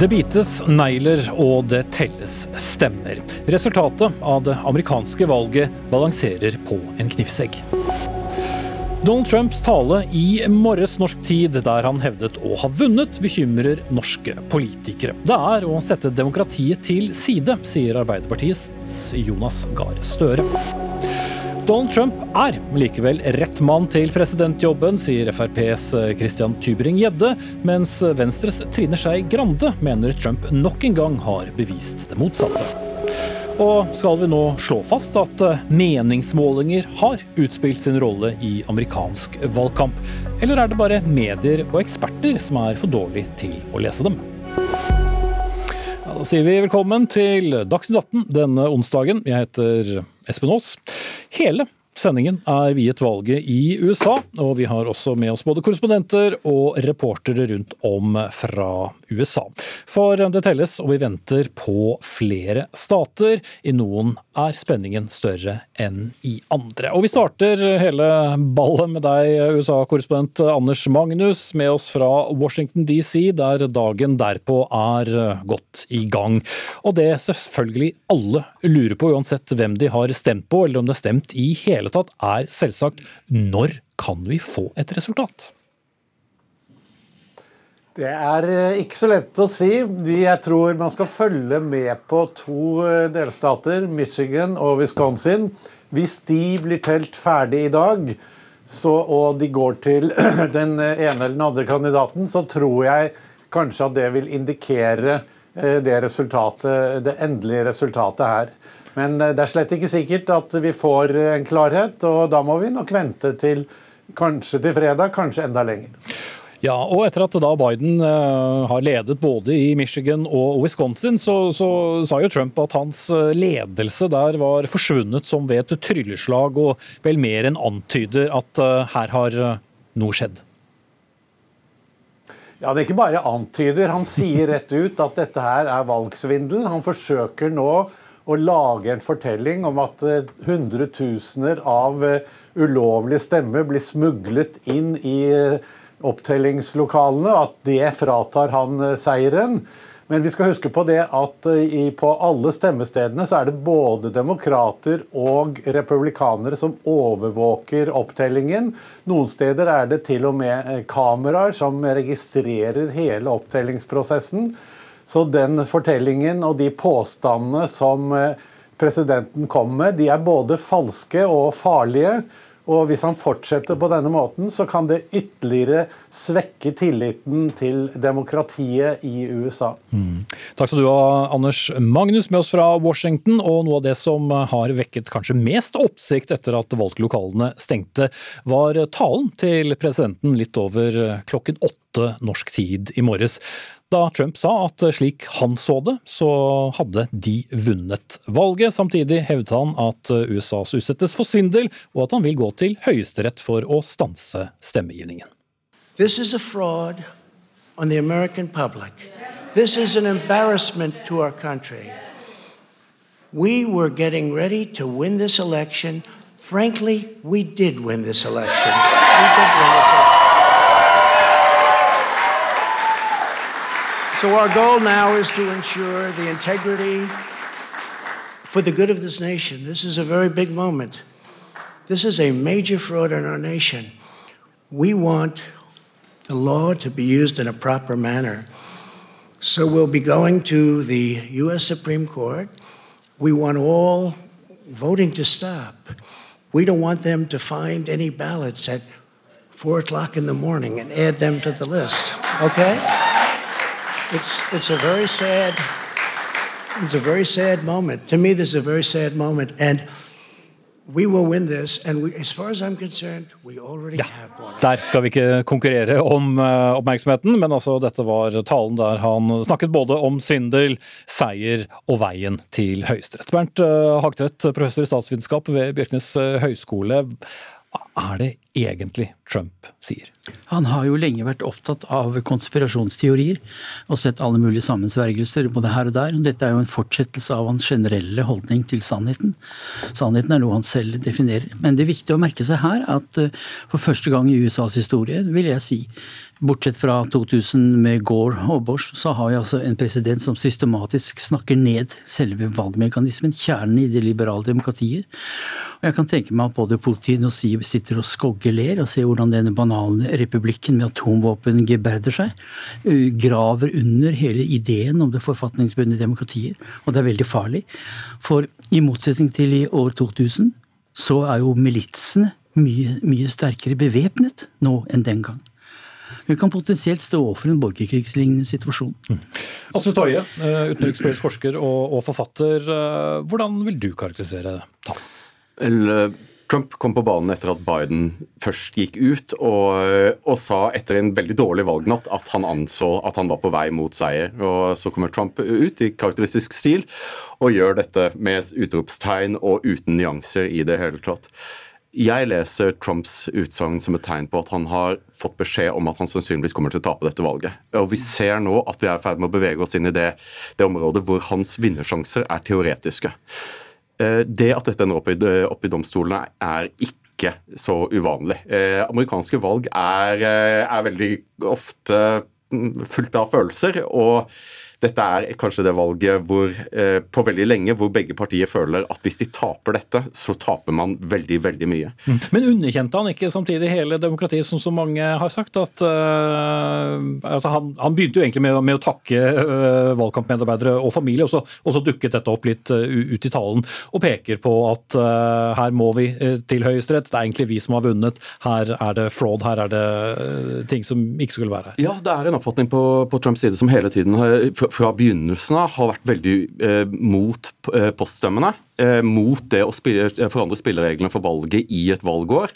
Det bites negler, og det telles stemmer. Resultatet av det amerikanske valget balanserer på en knivsegg. Donald Trumps tale i morges norsk tid, der han hevdet å ha vunnet, bekymrer norske politikere. Det er å sette demokratiet til side, sier Arbeiderpartiets Jonas Gahr Støre. Donald Trump er likevel rett mann til presidentjobben, sier FrPs Christian Tybring-Gjedde, mens Venstres Trine Skei Grande mener Trump nok en gang har bevist det motsatte. Og skal vi nå slå fast at meningsmålinger har utspilt sin rolle i amerikansk valgkamp, eller er det bare medier og eksperter som er for dårlige til å lese dem? Ja, da sier vi velkommen til Dagsnytt 18 denne onsdagen. Jeg heter Espen Aas. Hele sendingen er viet valget i USA, og vi har også med oss både korrespondenter og reportere rundt om fra USA. For det telles, og vi venter på flere stater. I noen er spenningen større enn i andre. Og vi starter hele ballet med deg, USA-korrespondent Anders Magnus, med oss fra Washington DC, der dagen derpå er godt i gang. Og det selvfølgelig alle lurer på, uansett hvem de har stemt på, eller om det er stemt i hele tatt, er selvsagt når kan vi få et resultat? Det er ikke så lett å si. Jeg tror man skal følge med på to delstater, Michigan og Wisconsin. Hvis de blir telt ferdig i dag, så, og de går til den ene eller den andre kandidaten, så tror jeg kanskje at det vil indikere det, resultatet, det endelige resultatet her. Men det er slett ikke sikkert at vi får en klarhet, og da må vi nok vente til kanskje til fredag, kanskje enda lenger. Ja, og etter at da Biden uh, har ledet både i Michigan og Wisconsin, så, så, sa jo Trump at hans ledelse der var forsvunnet som ved et trylleslag, og vel mer enn antyder at uh, her har noe skjedd. Ja, Det er ikke bare antyder. Han sier rett ut at dette her er valgsvindel. Han forsøker nå å lage en fortelling om at hundretusener av ulovlige stemmer blir smuglet inn i opptellingslokalene, at det fratar han seieren. Men vi skal huske på det at på alle stemmestedene så er det både demokrater og republikanere som overvåker opptellingen. Noen steder er det til og med kameraer som registrerer hele opptellingsprosessen. Så den fortellingen og de påstandene som presidenten kom med, de er både falske og farlige. Og hvis han fortsetter på denne måten, så kan det ytterligere svekke tilliten til demokratiet i USA. Mm. Takk skal du ha, Anders Magnus, med oss fra Washington. Og noe av det som har vekket kanskje mest oppsikt etter at valglokalene stengte, var talen til presidenten litt over klokken åtte norsk tid i morges da Trump sa at slik han så det, så hadde de vunnet valget. Samtidig hevdet han at USAs utsettes for svindel, og at han vil gå til Høyesterett for å stanse stemmegivningen. This is a fraud on the American public. This is an embarrassment to our country. We were getting ready to win this election. Frankly, we did win this election. We did win this election. So, our goal now is to ensure the integrity for the good of this nation. This is a very big moment. This is a major fraud in our nation. We want the law to be used in a proper manner. So, we'll be going to the U.S. Supreme Court. We want all voting to stop. We don't want them to find any ballots at four o'clock in the morning and add them to the list. Okay? It's it's a very sad it's a very sad moment. To me, this is a very sad moment, and we will win this. And we, as far as I'm concerned, we already Ja, der skal vi ikke konkurrere om uh, oppmerksomheten, men altså dette var talen der han snakket både om svindel, seier og veien til Høyesterett. Bernt uh, Hagtvedt, professor i statsvitenskap ved Bjørknes eh, høgskole. Er det egentlig Trump sier? Han har jo lenge vært opptatt av konspirasjonsteorier og sett alle mulige sammensvergelser både her og der. Dette er jo en fortsettelse av hans generelle holdning til sannheten. Sannheten er noe han selv definerer. Men det er viktig å merke seg her at eh, for første gang i USAs historie, vil jeg si, Bortsett fra 2000 med Gore og Bosch, så har vi altså en president som systematisk snakker ned selve valgmekanismen, kjernen i det liberale demokratiet. Og jeg kan tenke meg at både Putin og Siv sitter og skoggeler og ser hvordan denne banale republikken med atomvåpen geberder seg. Graver under hele ideen om det forfatningsbundne demokratiet. Og det er veldig farlig. For i motsetning til i år 2000, så er jo militsene mye, mye sterkere bevæpnet nå enn den gang. Vi kan potensielt stå overfor en borgerkrigslignende situasjon. Mm. Astrid Toje, eh, utenrikspolitisk forsker og, og, forfatter. Eh, hvordan vil du karakterisere tall? Eh, Trump kom på banen etter at Biden først gikk ut og, og, sa etter en veldig dårlig valgnatt at han anså at han var på vei mot seier. Og Så kommer Trump ut i karakteristisk stil og gjør dette med utropstegn og uten nyanser i det hele tatt. Jeg leser Trumps utsagn som et tegn på at han har fått beskjed om at han sannsynligvis kommer til å tape dette valget. Og Vi ser nå at vi er i ferd med å bevege oss inn i det, det området hvor hans vinnersjanser er teoretiske. Eh, det at dette ender opp i, opp i domstolene, er ikke så uvanlig. Eh, amerikanske valg er, eh, er veldig ofte mm, fullt av følelser. og dette er kanskje det valget hvor, eh, på veldig lenge hvor begge partier føler at hvis de taper dette, så taper man veldig, veldig mye. Mm. Men underkjente han ikke samtidig hele demokratiet, som så mange har sagt? at uh, altså han, han, begynte jo egentlig med, med å takke uh, valgkampmedarbeidere og familie, og så, og så, dukket dette opp litt uh, ut i talen, og peker på at her må vi til Høyesterett, det er egentlig vi som har vunnet, her er det fraud, her er det ting som ikke skulle være her. Ja, det er en oppfatning på, på Trumps side som hele tiden har fra begynnelsen av har vært veldig eh, mot eh, poststemmene. Eh, mot det å eh, forandre spillereglene for valget i et valgår.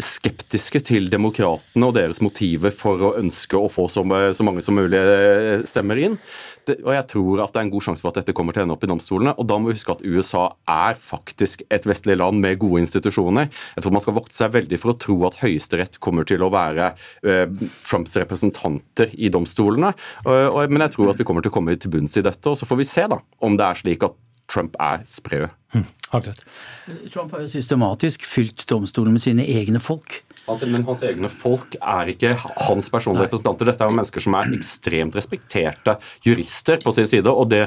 Skeptiske til demokratene og deres motiver for å ønske å få så, så mange som mulig eh, stemmer inn og jeg tror at det er en god sjanse for at dette kommer til å ende opp i domstolene. Og da må vi huske at USA er faktisk et vestlig land med gode institusjoner. Jeg tror man skal vokte seg veldig for å tro at Høyesterett kommer til å være eh, Trumps representanter i domstolene. Og, og, men jeg tror at vi kommer til å komme til bunns i dette, og så får vi se da om det er slik at Trump er sprø. Hm, Trump har jo systematisk fylt domstolen med sine egne folk. Altså, men hans egne folk er ikke hans personlige representanter. Dette er jo mennesker som er ekstremt respekterte jurister på sin side. og det,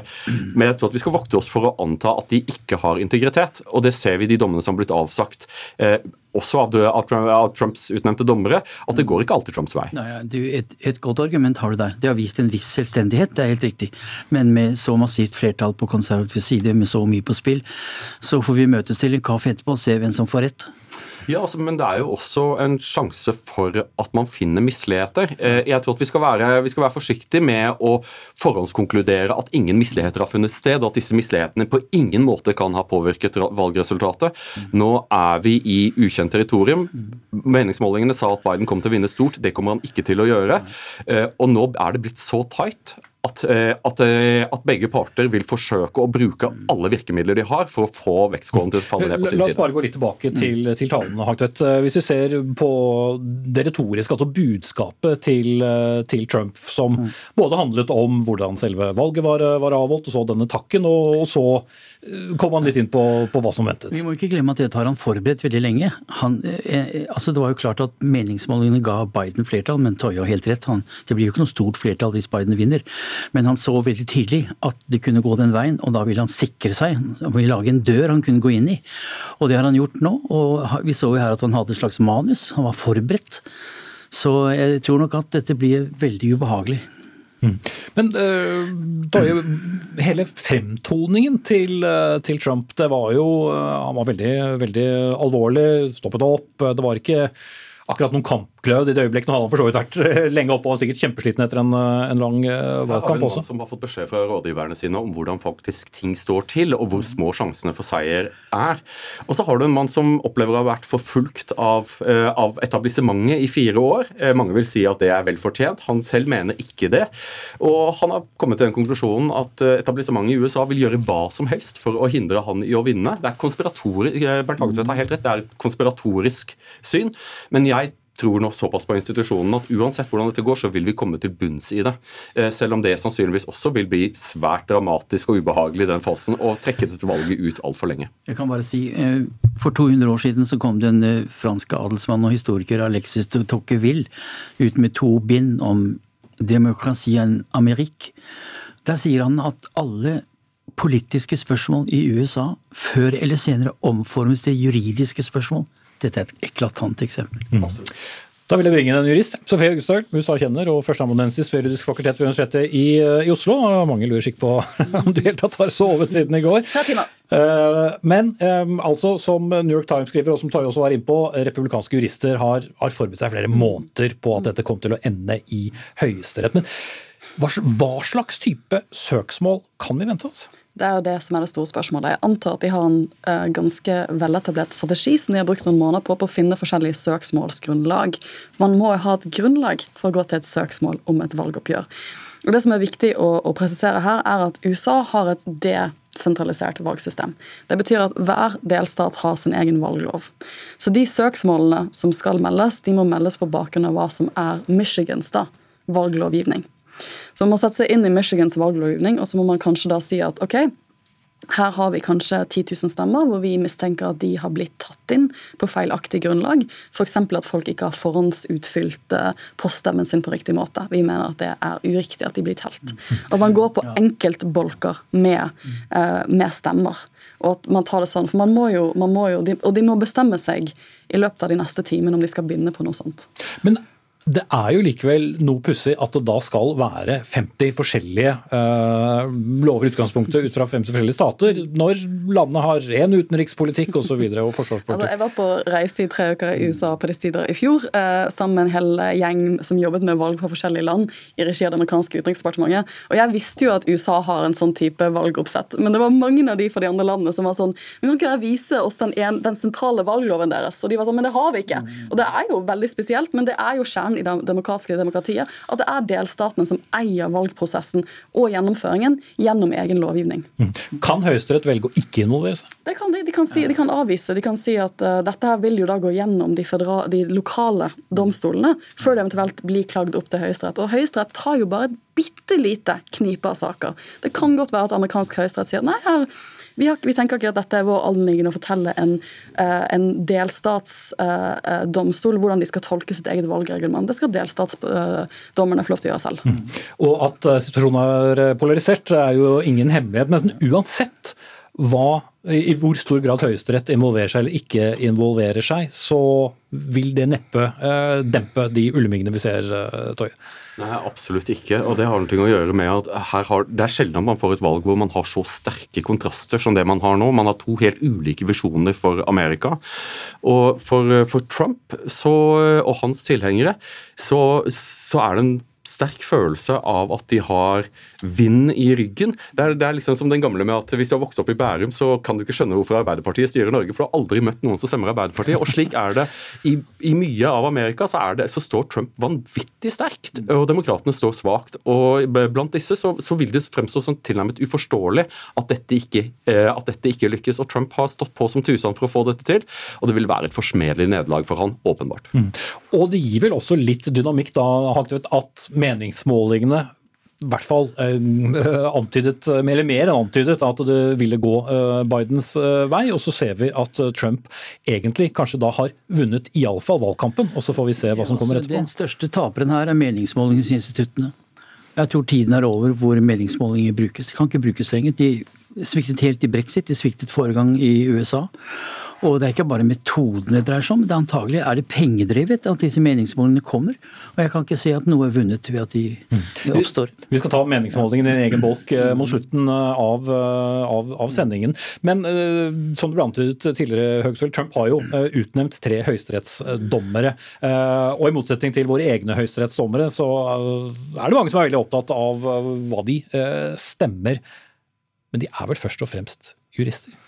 Men jeg tror at vi skal vokte oss for å anta at de ikke har integritet. Og det ser vi i de dommene som har blitt avsagt. Eh, også av, av, Trumps utnevnte dommere, at det går ikke alltid Trumps vei. Nei, et, et, godt argument har du der. Det har vist en viss selvstendighet, det er helt riktig. Men med så massivt flertall på konservativ side, med så mye på spill, så får vi møtes til en kaffe etterpå og se hvem som får rett. Ja, altså, Men det er jo også en sjanse for at man finner misligheter. Eh, jeg tror at vi skal, være, vi skal være forsiktige med å forhåndskonkludere at ingen misligheter har funnet sted, og at disse mislighetene på ingen måte kan ha påvirket valgresultatet. Nå er vi i ukjent territorium. Meningsmålingene sa at Biden kom til å vinne stort. Det kommer han ikke til å gjøre. Eh, og nå er det blitt så tight at, eh, at, eh, at, begge parter vil forsøke å bruke alle virkemidler de har for å få vektskålen til å falle ned på sin side. La oss bare gå litt tilbake til, til talene, Hagtvedt. Eh, hvis vi ser på det retoriske, altså budskapet til, til Trump, som mm. både handlet om hvordan selve valget var, var avholdt, og så denne takken, og, og så kom han litt inn på, på, hva som ventet. Vi må ikke glemme at dette har han forberedt veldig lenge. Han, eh, altså det var jo klart at Meningsmålingene ga Biden flertall, men Toye har helt rett. Han, det blir jo ikke noe stort flertall hvis Biden vinner. Men han så veldig tidlig at det kunne gå den veien, og da ville han sikre seg. Han ville lage en dør han kunne gå inn i. Og det har han gjort nå. og Vi så jo her at han hadde et slags manus. Han var forberedt. Så jeg tror nok at dette blir veldig ubehagelig. Mm. Men da, hele fremtoningen til, uh, til, Trump, det var jo uh, Han var veldig, veldig alvorlig, stoppet opp. Det var ikke akkurat noen kamp oppglødd i det øyeblikket. Nå hadde han for så vidt vært eh, lenge oppe og sikkert kjempesliten etter en, eh, en lang eh, valgkamp også. Som har fått beskjed fra rådgiverne sine om hvordan faktisk ting står til, og hvor små sjansene for seier er. Og så har du en mann som opplever å ha vært forfulgt av, av etablissementet i fire år. Mange vil si at det er vel fortjent. Han selv mener ikke det. Og han har kommet til den konklusjonen at etablissementet i USA vil gjøre hva som helst for å hindre han i å vinne. Det er konspiratorisk, Bernt Hagetvedt har helt rett, det er et konspiratorisk syn. Men jeg tror nå såpass på institusjonen at uansett hvordan dette går, så vil vi komme til bunns i det. Eh, selv om det sannsynligvis også vil bli svært dramatisk og ubehagelig i den fasen å trekke dette valget ut altfor lenge. Jeg kan bare si, eh, For 200 år siden så kom det en eh, fransk adelsmann og historiker, Alexis de Tocqueville, ut med to bind om demokratien Amerik. Der sier han at alle politiske spørsmål i USA før eller senere omformes til juridiske spørsmål. Dette er et eklatant eksempel. Mm. Da vil jeg bringe inn en jurist. Sofie Augestad, USA-kjenner og førsteamanuensis ved juridisk fakultet ved Universitetet i, eh, i, Oslo. Mange lurer sikkert på om du helt tatt har sovet siden i går. Uh, men um, altså, som New York Times skriver, og som Tarjei også var inne på, republikanske jurister har, har forberedt seg flere måneder på at dette kom til å ende i Høyesterett. Men hva slags type søksmål kan vi vente oss? Det er jo det som er det store spørsmålet. Jeg antar at de har en uh, ganske veletablert strategi som de har brukt noen måneder på på å finne forskjellige søksmålsgrunnlag. Man må jo ha et grunnlag for å gå til et søksmål om et valgoppgjør. Og Det som er viktig å, å presisere her, er at USA har et desentralisert valgsystem. Det betyr at hver delstat har sin egen valglov. Så de søksmålene som skal meldes, de må meldes på bakgrunn av hva som er Michigans da, valglovgivning. Så man må sette seg inn i Michigans valglovgivning, og så må man kanskje da si at ok, her har vi kanskje 10 000 stemmer hvor vi mistenker at de har blitt tatt inn på feilaktig grunnlag. F.eks. at folk ikke har forhåndsutfylt eh, poststemmen sin på riktig måte. Vi mener at det er uriktig at de blir telt. At man går på enkeltbolker med, eh, med stemmer. Og at man tar det sånn, for man må jo, man må jo Og de må bestemme seg i løpet av de neste timene om de skal begynne på noe sånt. Men det er jo likevel noe pussig at det da skal være 50 forskjellige uh, lover utgangspunktet ut fra 50 forskjellige stater, når landet har én utenrikspolitikk osv. Og, så videre, og forsvarspolitikk. Altså, jeg var på reise i tre uker i USA på disse tider i fjor uh, sammen med en hel gjeng som jobbet med valg fra forskjellige land i regi av det amerikanske utenriksdepartementet. Og jeg visste jo at USA har en sånn type valgoppsett, men det var mange av de fra de andre landene som var sånn Men kan ikke dere vise oss den, en, den sentrale valgloven deres? Og de var sånn Men det har vi ikke. Og det er jo veldig spesielt, men det er jo kjernen i det demokratiske demokratiet, at det er delstatene som eier valgprosessen og gjennomføringen gjennom egen lovgivning. Mm. Kan Høyesterett velge å ikke involvere seg? Det kan de. De kan, si, de kan avvise. De kan si at uh, dette her vil jo da gå gjennom de, federa, de lokale domstolene før det eventuelt blir klagd opp til Høyesterett. Og Høyesterett tar jo bare et bitte lite knipe av saker. Det kan godt være at amerikansk høyesterett sier nei, her vi, har, vi, tenker ikke at dette er vår anliggende å fortelle en, uh, en delstatsdomstol uh, hvordan de skal tolke sitt eget valgreglement. Det skal delstatsdommerne få lov til å gjøre selv. Mm. Og at situasjonen er polarisert er jo ingen hemmelighet, men uansett hva, i hvor stor grad Høyesterett involverer seg eller ikke involverer seg, så vil det neppe eh, dempe de ulmingene vi ser, eh, Toje. Nei, absolutt ikke. Og det har noe å gjøre med at har, det er sjelden man får et valg hvor man har så sterke kontraster som det man har nå. Man har to helt ulike visjoner for Amerika. Og for, for Trump så, og hans tilhengere så, så er det en sterk følelse av at de har vind i ryggen. Det er, det er, liksom som den gamle med at hvis du har vokst opp i Bærum, så kan du ikke skjønne hvorfor Arbeiderpartiet styrer Norge, for du har aldri møtt noen som stemmer Arbeiderpartiet. Og slik er det i, i mye av Amerika, så, det, så, står Trump vanvittig sterkt, og demokratene står svakt. Og blant disse så, så vil det fremstå som tilnærmet uforståelig at dette, ikke, eh, at dette ikke lykkes. Og Trump har stått på som tusen for å få dette til, og det vil være et forsmedelig nederlag for han, åpenbart. Mm. Og det gir vel også litt dynamikk da, at meningsmålingene i hvert fall eh, antydet, eller mer enn antydet, at det ville gå eh, Bidens eh, vei. Og så ser vi at Trump egentlig kanskje da har vunnet iallfall valgkampen. Og så får vi se hva som kommer etterpå. Den største taperen her er meningsmålingsinstituttene. Jeg tror tiden er over hvor meningsmålinger brukes. De kan ikke brukes lenger. De sviktet helt i brexit, de sviktet forrige gang i USA. Og det er ikke bare metodene det dreier seg om, det er antagelig er det pengedrevet at disse meningsmålingene kommer. Og jeg kan ikke se at noe er vunnet ved at de, de oppstår. Vi skal ta meningsmålingen i en egen bolk eh, mot slutten eh, av, eh, av, av sendingen. Men som du ble antydet tidligere, Høgsvold, Trump har jo utnevnt tre høyesterettsdommere. Og i motsetning til våre egne høyesterettsdommere, så er det mange som er veldig opptatt av hva de stemmer. Men de er vel først og fremst jurister?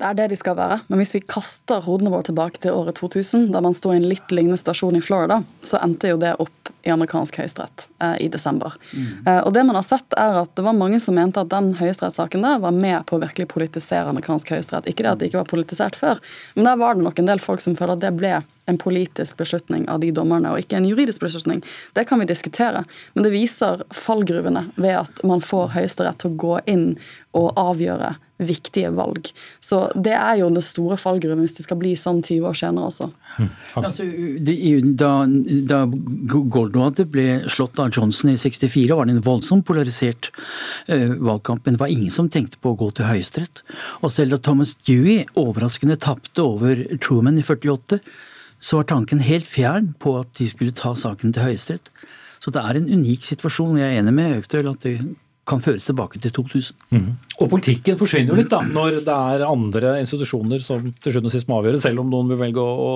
Det er det de skal være. Men hvis vi kaster hodene våre tilbake til året 2000, da man sto i en litt lignende stasjon i Florida, så endte jo det opp i amerikansk høyesterett eh, i desember. Mm. Eh, og det man har sett, er at det var mange som mente at den høyesterettssaken der var med på å virkelig politisere amerikansk høyesterett. Ikke det at det ikke var politisert før, men der var det nok en del folk som føler at det ble en politisk beslutning av de dommerne, og ikke en juridisk beslutning. Det kan vi diskutere, men det viser fallgruvene ved at man får Høyesterett til å gå inn og avgjøre viktige valg. Så det er jo den store fallgruven hvis det skal bli sånn 20 år senere også. Mm. Altså, det, da, da Goldwater ble slått av Johnson i 64, var det en voldsomt polarisert uh, valgkamp. Men det var ingen som tenkte på å gå til Høyesterett. Og selv da Thomas Dewey overraskende tapte over Truman i 48, så var tanken helt fjern på at de skulle ta saken til Høyesterett. Så det er en unik situasjon. Jeg er enig med Øktøl at det kan føres tilbake til 2000. Mm. Og politikken forsvinner jo litt da, når det er andre institusjoner som til sjuende og sist må avgjøre, selv om noen vil velge å,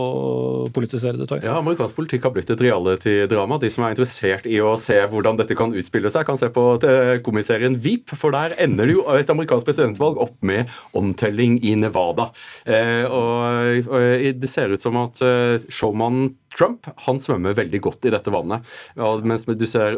politisere det. Tøy. Ja, Amerikansk politikk har blitt et reality-drama. De som er interessert i å se hvordan dette kan utspille seg, kan se på komiserien VIP, for der ender jo et amerikansk presidentvalg opp med omtelling i Nevada. Eh, og, og, Det ser ut som at eh, showmannen Trump han svømmer veldig godt i dette vannet. Mens du ser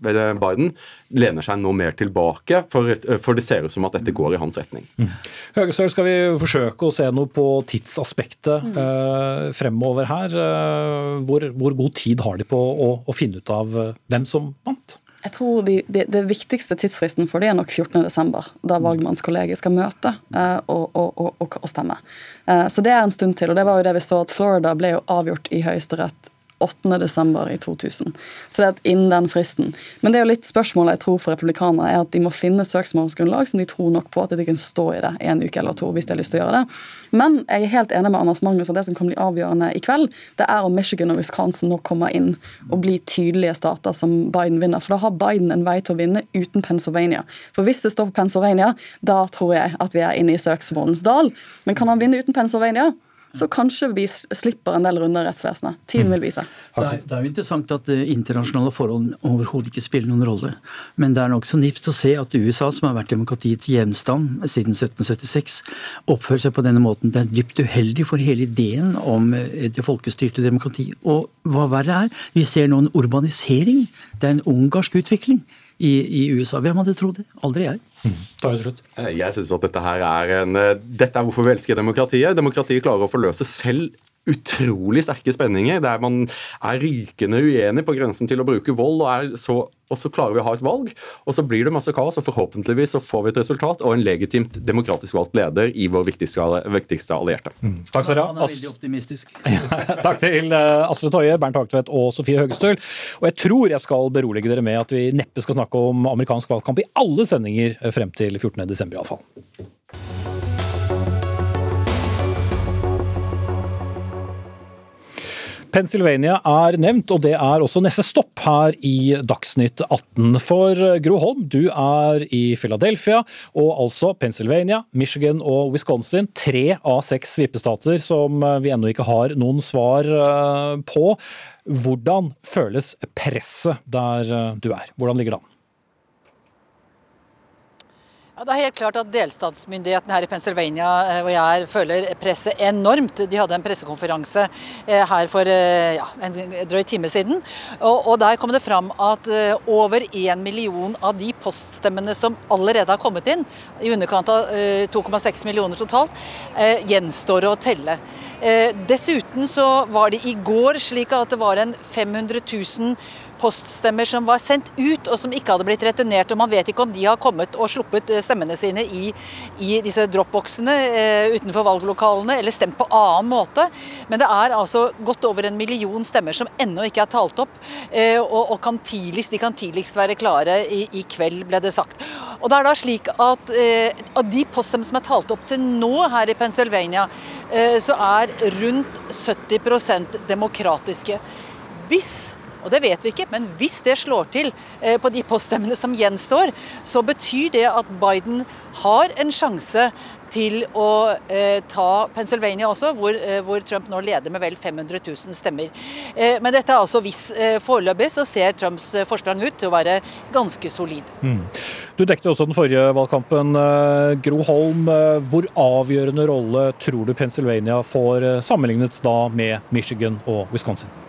Biden lener seg nå mer tilbake, for, for, det ser ut som at dette går i hans retning. Mm. Høgestøl, skal vi forsøke å se noe på tidsaspektet uh, fremover her? Uh, hvor, hvor, god tid har de på å, å finne ut av hvem som vant? Jeg tror de, de, Det viktigste tidsfristen for det er nok 14.12., da valgmannskollegiet skal møte uh, og, og, og, og, stemme. Uh, så det er en stund til. og det var jo det vi så at Florida ble jo avgjort i Høyesterett 8.12. i 2000. Så det er innen den fristen. Men det er jo litt spørsmålet jeg tror for republikanerne, er at de må finne søksmålsgrunnlag som de tror nok på at de kan stå i det en uke eller to hvis de har lyst til å gjøre det. Men jeg er helt enig med Anders Magnus at det som kan bli avgjørende i kveld, det er om Michigan og Wisconsin nå kommer inn og blir tydelige stater som Biden vinner. For da har Biden en vei til å vinne uten Pennsylvania. For hvis det står på Pennsylvania, da tror jeg at vi er inne i søksmålens dal. Men kan han vinne uten Pennsylvania? Så kanskje vi slipper en del runder i rettsvesenet. Tiden vil vise. Det er, det er jo interessant at uh, internasjonale forhold overhodet ikke spiller noen rolle. Men det er nokså nifst å se at USA, som har vært demokratiets hjemstand siden 1776, oppfører seg på denne måten. Det er dypt uheldig for hele ideen om uh, det folkestyrte demokratiet. Og hva verre er, vi ser nå en urbanisering. Det er en ungarsk utvikling i, i USA. Hvem hadde trodd det? Aldri jeg. Mm. slutt. jeg synes at dette her er en eh, Dette er hvorfor vi elsker demokratiet. Demokratiet klarer å forløse selv utrolig sterke spenninger, der man er rykende uenig på grensen til å bruke vold, og, så, og, så, klarer vi å ha et valg. Og så blir det masse kaos, og forhåpentligvis så får vi et resultat og en legitimt demokratisk valgt leder i vår viktigste, viktigste allierte. Mm. Takk skal dere ha. Han er veldig optimistisk. Takk til uh, Asle Toje, Bernt Hagtvedt og Sofie Høgestøl. Og jeg tror jeg skal berolige dere med at vi neppe skal snakke om amerikansk valgkamp i alle sendinger frem til 14.12. iallfall. Pennsylvania er nevnt, og det er også neste stopp her i Dagsnytt 18. For Gro Holm, du er i Philadelphia, og altså Pennsylvania, Michigan og Wisconsin. Tre av seks vippestater som vi ennå ikke har noen svar eh, på. Hvordan føles presset der eh, du er? Hvordan ligger det an? Ja, det er helt klart at Delstatsmyndighetene her i Pennsylvania eh, hvor jeg er, føler presset enormt. De hadde en pressekonferanse eh, her for eh, ja, en drøy time siden. Og, og Der kom det fram at over én million av de poststemmene som allerede har kommet inn, i underkant av 2,6 millioner totalt, gjenstår å telle. Dessuten så var det i går slik at det var en 500 000 poststemmer som var sendt ut og som ikke hadde blitt returnert. og Man vet ikke om de har kommet og sluppet eh, stemmene sine i, i disse dropboxene eh, utenfor valglokalene, eller stemt på annen måte. Men det er altså godt over en million stemmer som ennå ikke er talt opp, eh, og, og kan tidligst, de kan tidligst være klare i, i, kveld, ble det sagt. Og det er da slik at eh, Av de poststemmene som er talt opp til nå her i Pennsylvania, eh, så er rundt 70% demokratiske. Hvis og det vet vi ikke, men hvis det slår til eh, på de poststemmene som gjenstår, så betyr det at Biden har en sjanse til å eh, ta Pennsylvania også, hvor, eh, hvor, Trump nå leder med vel 500 000 stemmer. Eh, men dette er altså hvis. Eh, foreløpig så ser Trumps eh, forsprang ut til å være ganske solid. Mm. Du dekket også den forrige valgkampen. Gro Holm, hvor avgjørende rolle tror du Pennsylvania får sammenlignet da med Michigan og Wisconsin?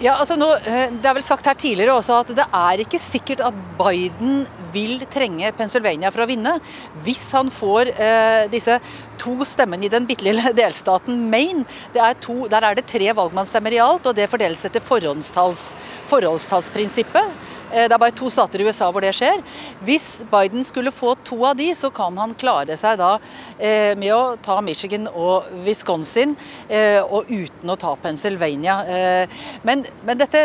Ja, altså nå, eh, Det er vel sagt her tidligere også at det er ikke sikkert at Biden vil trenge Pennsylvania for å vinne. Hvis han får eh, disse to stemmene i den bitte lille delstaten Maine. Er to, der er det tre valgmannsstemmer i alt, og det fordeles etter forholdstallsprinsippet. Eh, det er bare to stater i USA hvor det skjer. Hvis Biden skulle få to av de, så kan han klare seg da eh, med å ta Michigan og Wisconsin, eh, og uten å ta Pennsylvania. Men, men dette,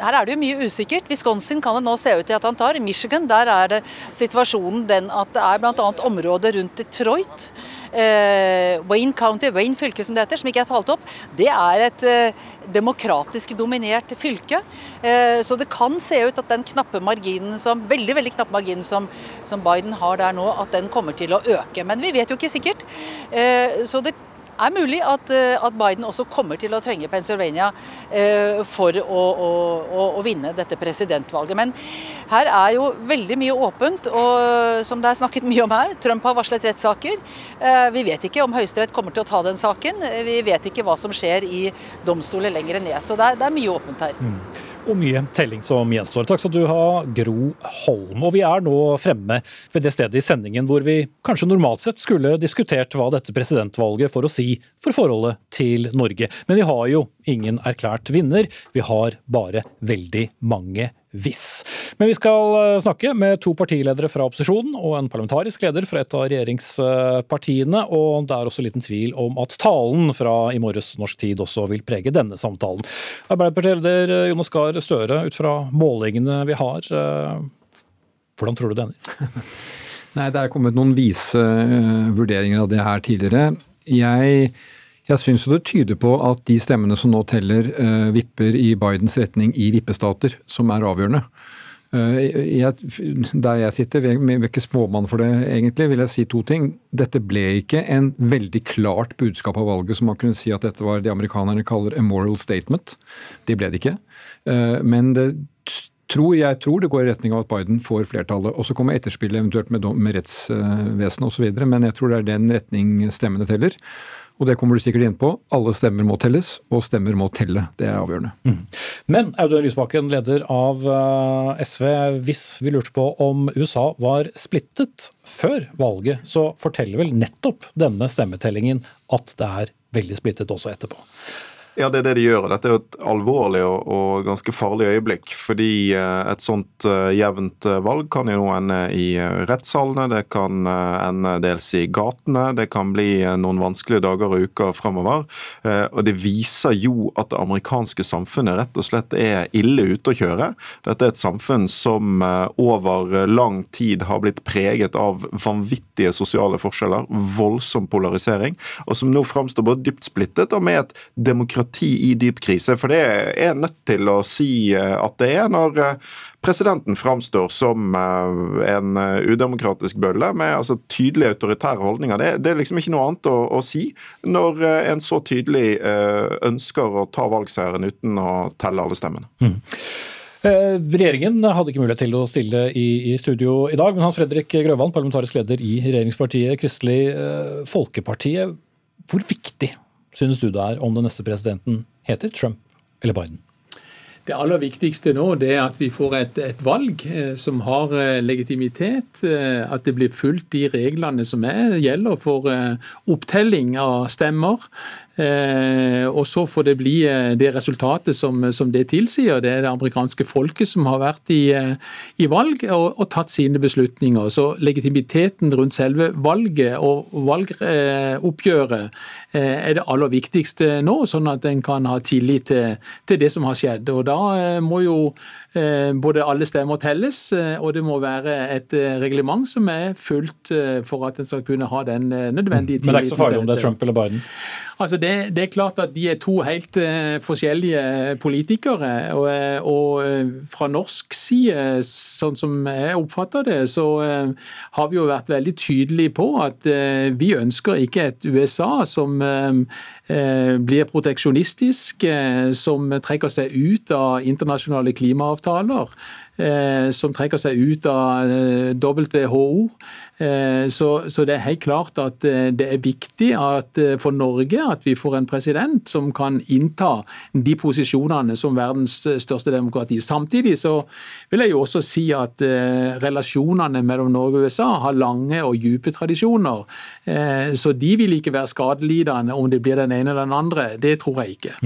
her er det jo mye usikkert. Wisconsin kan det nå se ut til at han tar. Michigan der er det situasjonen den at det er bl.a. området rundt Detroit Wayne County, Wayne fylke som det heter, som ikke er talt opp, det er et eh, demokratisk dominert fylke. Eh, så det kan se ut at den knappe marginen som, veldig, veldig knappe marginen som, som, Biden har der nå, at den kommer til å øke. Men vi vet jo ikke sikkert. Eh, så det er mulig at, eh, at, Biden også kommer til å trenge Pennsylvania eh, for å, å, å, vinne dette presidentvalget. Men her er jo veldig mye åpent, og som det er snakket mye om her, Trump har varslet rettssaker. Eh, vi vet ikke om Høyesterett kommer til å ta den saken. Vi vet ikke hva som skjer i domstoler lenger ned. Så det er, det er mye åpent her. Mm og mye telling som gjenstår. Takk skal du ha, Gro Holm. Og vi er nå fremme ved det stedet i sendingen hvor vi kanskje normalt sett skulle diskutert hva dette presidentvalget får å si for forholdet til Norge. Men vi har jo ingen erklært vinner, vi har bare veldig mange hvis. Men vi skal eh, snakke med to partiledere fra opposisjonen og en parlamentarisk leder fra et av regjeringspartiene. Og det er også liten tvil om at talen fra i morges norsk tid også vil prege denne samtalen. Arbeiderpartileder eh, Jonas Gahr Støre, ut fra målingene vi har, eh, hvordan tror du det ender? Nei, Det er kommet noen vise vurderinger av det her tidligere. Jeg jeg syns det tyder på at de stemmene som nå teller, uh, vipper i Bidens retning i vippestater, som er avgjørende. Uh, jeg, der jeg sitter, vi er ikke småmann for det egentlig, vil jeg si to ting. Dette ble ikke en veldig klart budskap av valget som man kunne si at dette var det amerikanerne kaller a moral statement. Det ble det ikke. Uh, men det tror, jeg tror det går i retning av at Biden får flertallet. Og så kommer etterspillet eventuelt med, med rettsvesenet osv. Men jeg tror det er den retning stemmene teller. Og det kommer du sikkert inn på. Alle stemmer må telles, og stemmer må telle. Det er avgjørende. Mm. Men Audun Lysbakken, leder av eh, SV, hvis vi lurte på om USA var splittet før valget, så forteller vel nettopp denne stemmetellingen at det er veldig splittet også etterpå? Ja, det er det de gjør. og Dette er jo et alvorlig og, og ganske farlig øyeblikk. Fordi uh, et sånt uh, jevnt uh, valg kan jo nå ende i rettssalene, det kan ende dels i gatene, det kan bli noen vanskelige dager og uker fremover. og det viser jo at det amerikanske samfunnet rett og slett er ille ute å kjøre. Dette er et samfunn som over lang tid har blitt preget av vanvittige sosiale forskjeller, voldsom polarisering, og som nå framstår både dypt splittet og med et demokrati demokrati i dyp krise. For det er nødt til å si eh, at det er når eh, presidenten framstår som eh, en udemokratisk bølle med altså, tydelige autoritære holdninger. Det, det, er liksom ikke noe annet å, å si når en så tydelig ønsker å ta valgseieren uten å telle alle stemmene. Mm. Regjeringen hadde ikke mulighet til å stille i, i, studio i dag, men Hans Fredrik Grøvan, parlamentarisk leder i regjeringspartiet Kristelig Folkeparti. Hvor viktig synes du det er om den neste presidenten heter Trump eller Biden? Det aller viktigste nå det er at vi får et, et valg eh, som har eh, legitimitet. Eh, at det blir fulgt de reglene som er, gjelder for opptelling av stemmer. Eh, og så får det bli eh, det resultatet som, som, det tilsier. Det er det amerikanske folket som har vært i, eh, i valg og, og, tatt sine beslutninger. Så legitimiteten rundt selve valget og valgoppgjøret er det aller viktigste nå, sånn at en kan ha tillit til, til det som har skjedd. Og da må jo både alle stemmer telles, eh, og det må være et eh, reglement som er fullt for at en skal kunne ha den nødvendige tilliten. Men det er ikke så farlig om det er Trump eller Biden? Altså det, det, er klart at de er to helt forskjellige politikere. Og, og fra norsk side, sånn som jeg oppfatter det, så har vi jo vært veldig tydelige på at vi ønsker ikke et USA som blir proteksjonistisk, som trekker seg ut av internasjonale klimaavtaler. Eh, som trekker seg ut av eh, WHO. Eh, så, så, det er helt klart at det er viktig at, for Norge at vi får en president som kan innta de posisjonene som verdens største demokrati. Samtidig så vil jeg jo også si at relasjonene mellom Norge og USA har lange og dype tradisjoner. Så de vil ikke være skadelidende om det blir den ene eller den andre. Det tror jeg ikke.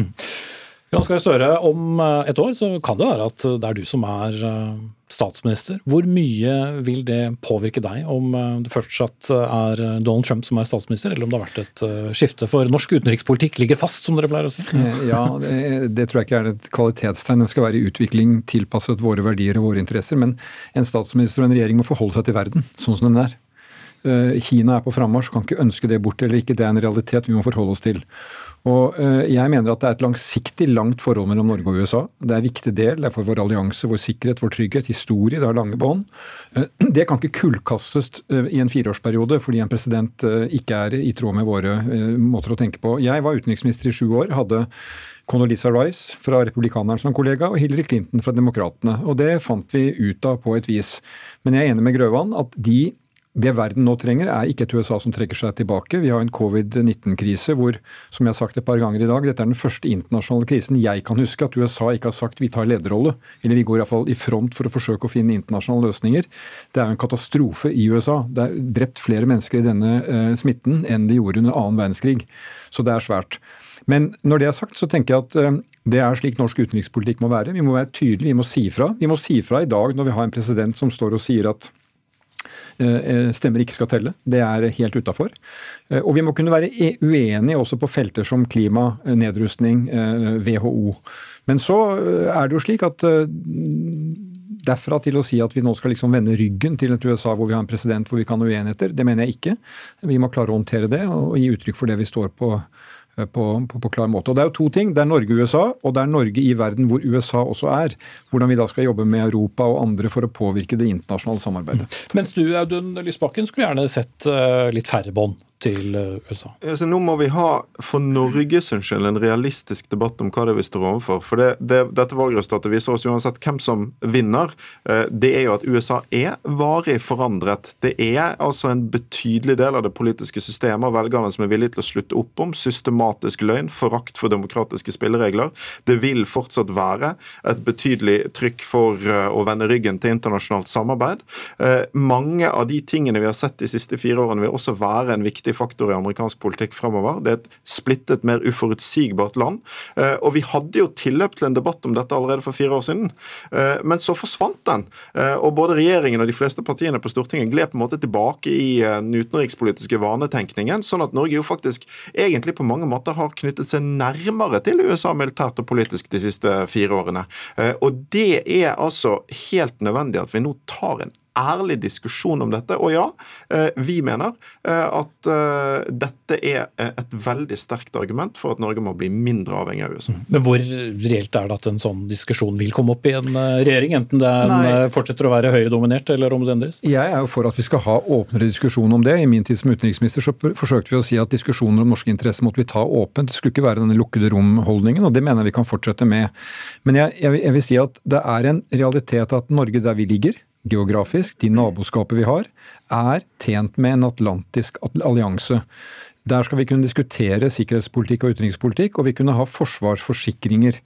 Jonas Gahr Støre, om eh, et år så kan det være at det er du som er eh, statsminister. Hvor mye vil det påvirke deg om eh, det fortsatt er Donald Trump som er statsminister, eller om det har vært et skifte? For norsk utenrikspolitikk ligger fast, som dere pleier å si. Ja, det, det tror jeg ikke er et kvalitetstegn. Den skal være i utvikling tilpasset våre verdier og våre interesser. Men en statsminister og en regjering må forholde seg til verden sånn som den er. Kina er på frammarsj, kan ikke ønske det bort eller ikke. Det er en realitet vi må forholde oss til. Og eh, Jeg mener at det er et langsiktig langt forhold mellom Norge og USA. Det er en viktig del. Det er for vår allianse, vår sikkerhet, vår trygghet, historie. Det har lange bånd. Eh, det kan ikke kullkastes eh, i en fireårsperiode fordi en president ikke er i tråd med våre måter å tenke på. Jeg var utenriksminister i sju år. hadde Condoleezza Rice fra republikaneren som kollega og Hillary Clinton fra demokratene. Og Det fant vi ut av på et vis. Men jeg er enig med Grøvan at de det verden nå trenger, er ikke et USA som trekker seg tilbake. Vi har en covid-19-krise hvor, som jeg har sagt et par ganger i dag, dette er den første internasjonale krisen jeg kan huske at USA ikke har sagt vi tar lederrolle. Eller vi går iallfall i front for å forsøke å finne internasjonale løsninger. Det er jo en katastrofe i USA. Det er drept flere mennesker i denne uh, smitten enn det gjorde under annen verdenskrig. Så det er svært. Men når det er sagt, så tenker jeg at eh, det er slik norsk utenrikspolitikk må være. Vi må være tydelige, vi må si fra. Vi må si fra i dag når vi har en president som står og sier at stemmer ikke skal telle. Det er helt utafor. Eh, og vi må kunne være e- uenige også på felter som klima, nedrustning, WHO. Men så er det jo slik at derfra til å si at vi nå skal liksom vende ryggen til et USA hvor vi har en president hvor vi kan ha uenigheter, det mener jeg ikke. Vi må klare å håndtere det og gi uttrykk for det vi står på Eh, på, på, på, klar måte. Og Det er jo to ting. Det er Norge og USA, og det er Norge i verden hvor USA også er. Hvordan vi da skal jobbe med Europa og andre for å påvirke det internasjonale samarbeidet. Mens du Audun Lysbakken, skulle gjerne sett uh, litt færre bånd til eh, USA. Altså, nå må vi ha for Norges skyld en realistisk debatt om hva det er vi står overfor. For det, det, Dette valgresultatet viser oss uansett hvem som vinner. Eh, det er jo at USA er varig forandret. Det er altså en betydelig del av det politiske systemet og velgerne som er villige til å slutte opp om systematisk løgn, forakt for demokratiske spilleregler. Det vil fortsatt være et betydelig trykk for eh, å vende ryggen til internasjonalt samarbeid. Mange av de tingene vi har sett de siste fire årene, vil også være en viktig viktig faktor i amerikansk politikk fremover. Det er et splittet, mer uforutsigbart land. Eh, og vi hadde jo tilløp til en debatt om dette allerede for fire år siden, eh, men så forsvant den. Eh, og både regjeringen og de fleste partiene på Stortinget gled på en måte tilbake i den utenrikspolitiske vanetenkningen, sånn at Norge jo faktisk egentlig på mange måter har knyttet seg nærmere til USA militært og politisk de siste fire årene. Og det er altså helt nødvendig at vi nå tar en ærlig diskusjon om dette. Og ja, eh, vi mener eh, at eh, dette er et veldig sterkt argument for at Norge må bli mindre avhengig av USA. Men hvor reelt er det at en sånn diskusjon vil komme opp i en regjering? Enten den Nei. fortsetter å være Høyre-dominert, eller om det endres? Jeg er jo for at vi skal ha åpnere diskusjon om det. I min tid som utenriksminister så forsøkte vi å si at diskusjoner om norske interesser måtte vi ta åpent. Det skulle ikke være denne lukkede rom-holdningen, og det mener jeg vi kan fortsette med. Men jeg, jeg, jeg vil si at det er en realitet at Norge der vi ligger, geografisk, de naboskapet vi har, er tjent med en atlantisk allianse. Der skal vi kunne diskutere sikkerhetspolitikk og utenrikspolitikk, og vi kunne ha forsvarsforsikringer.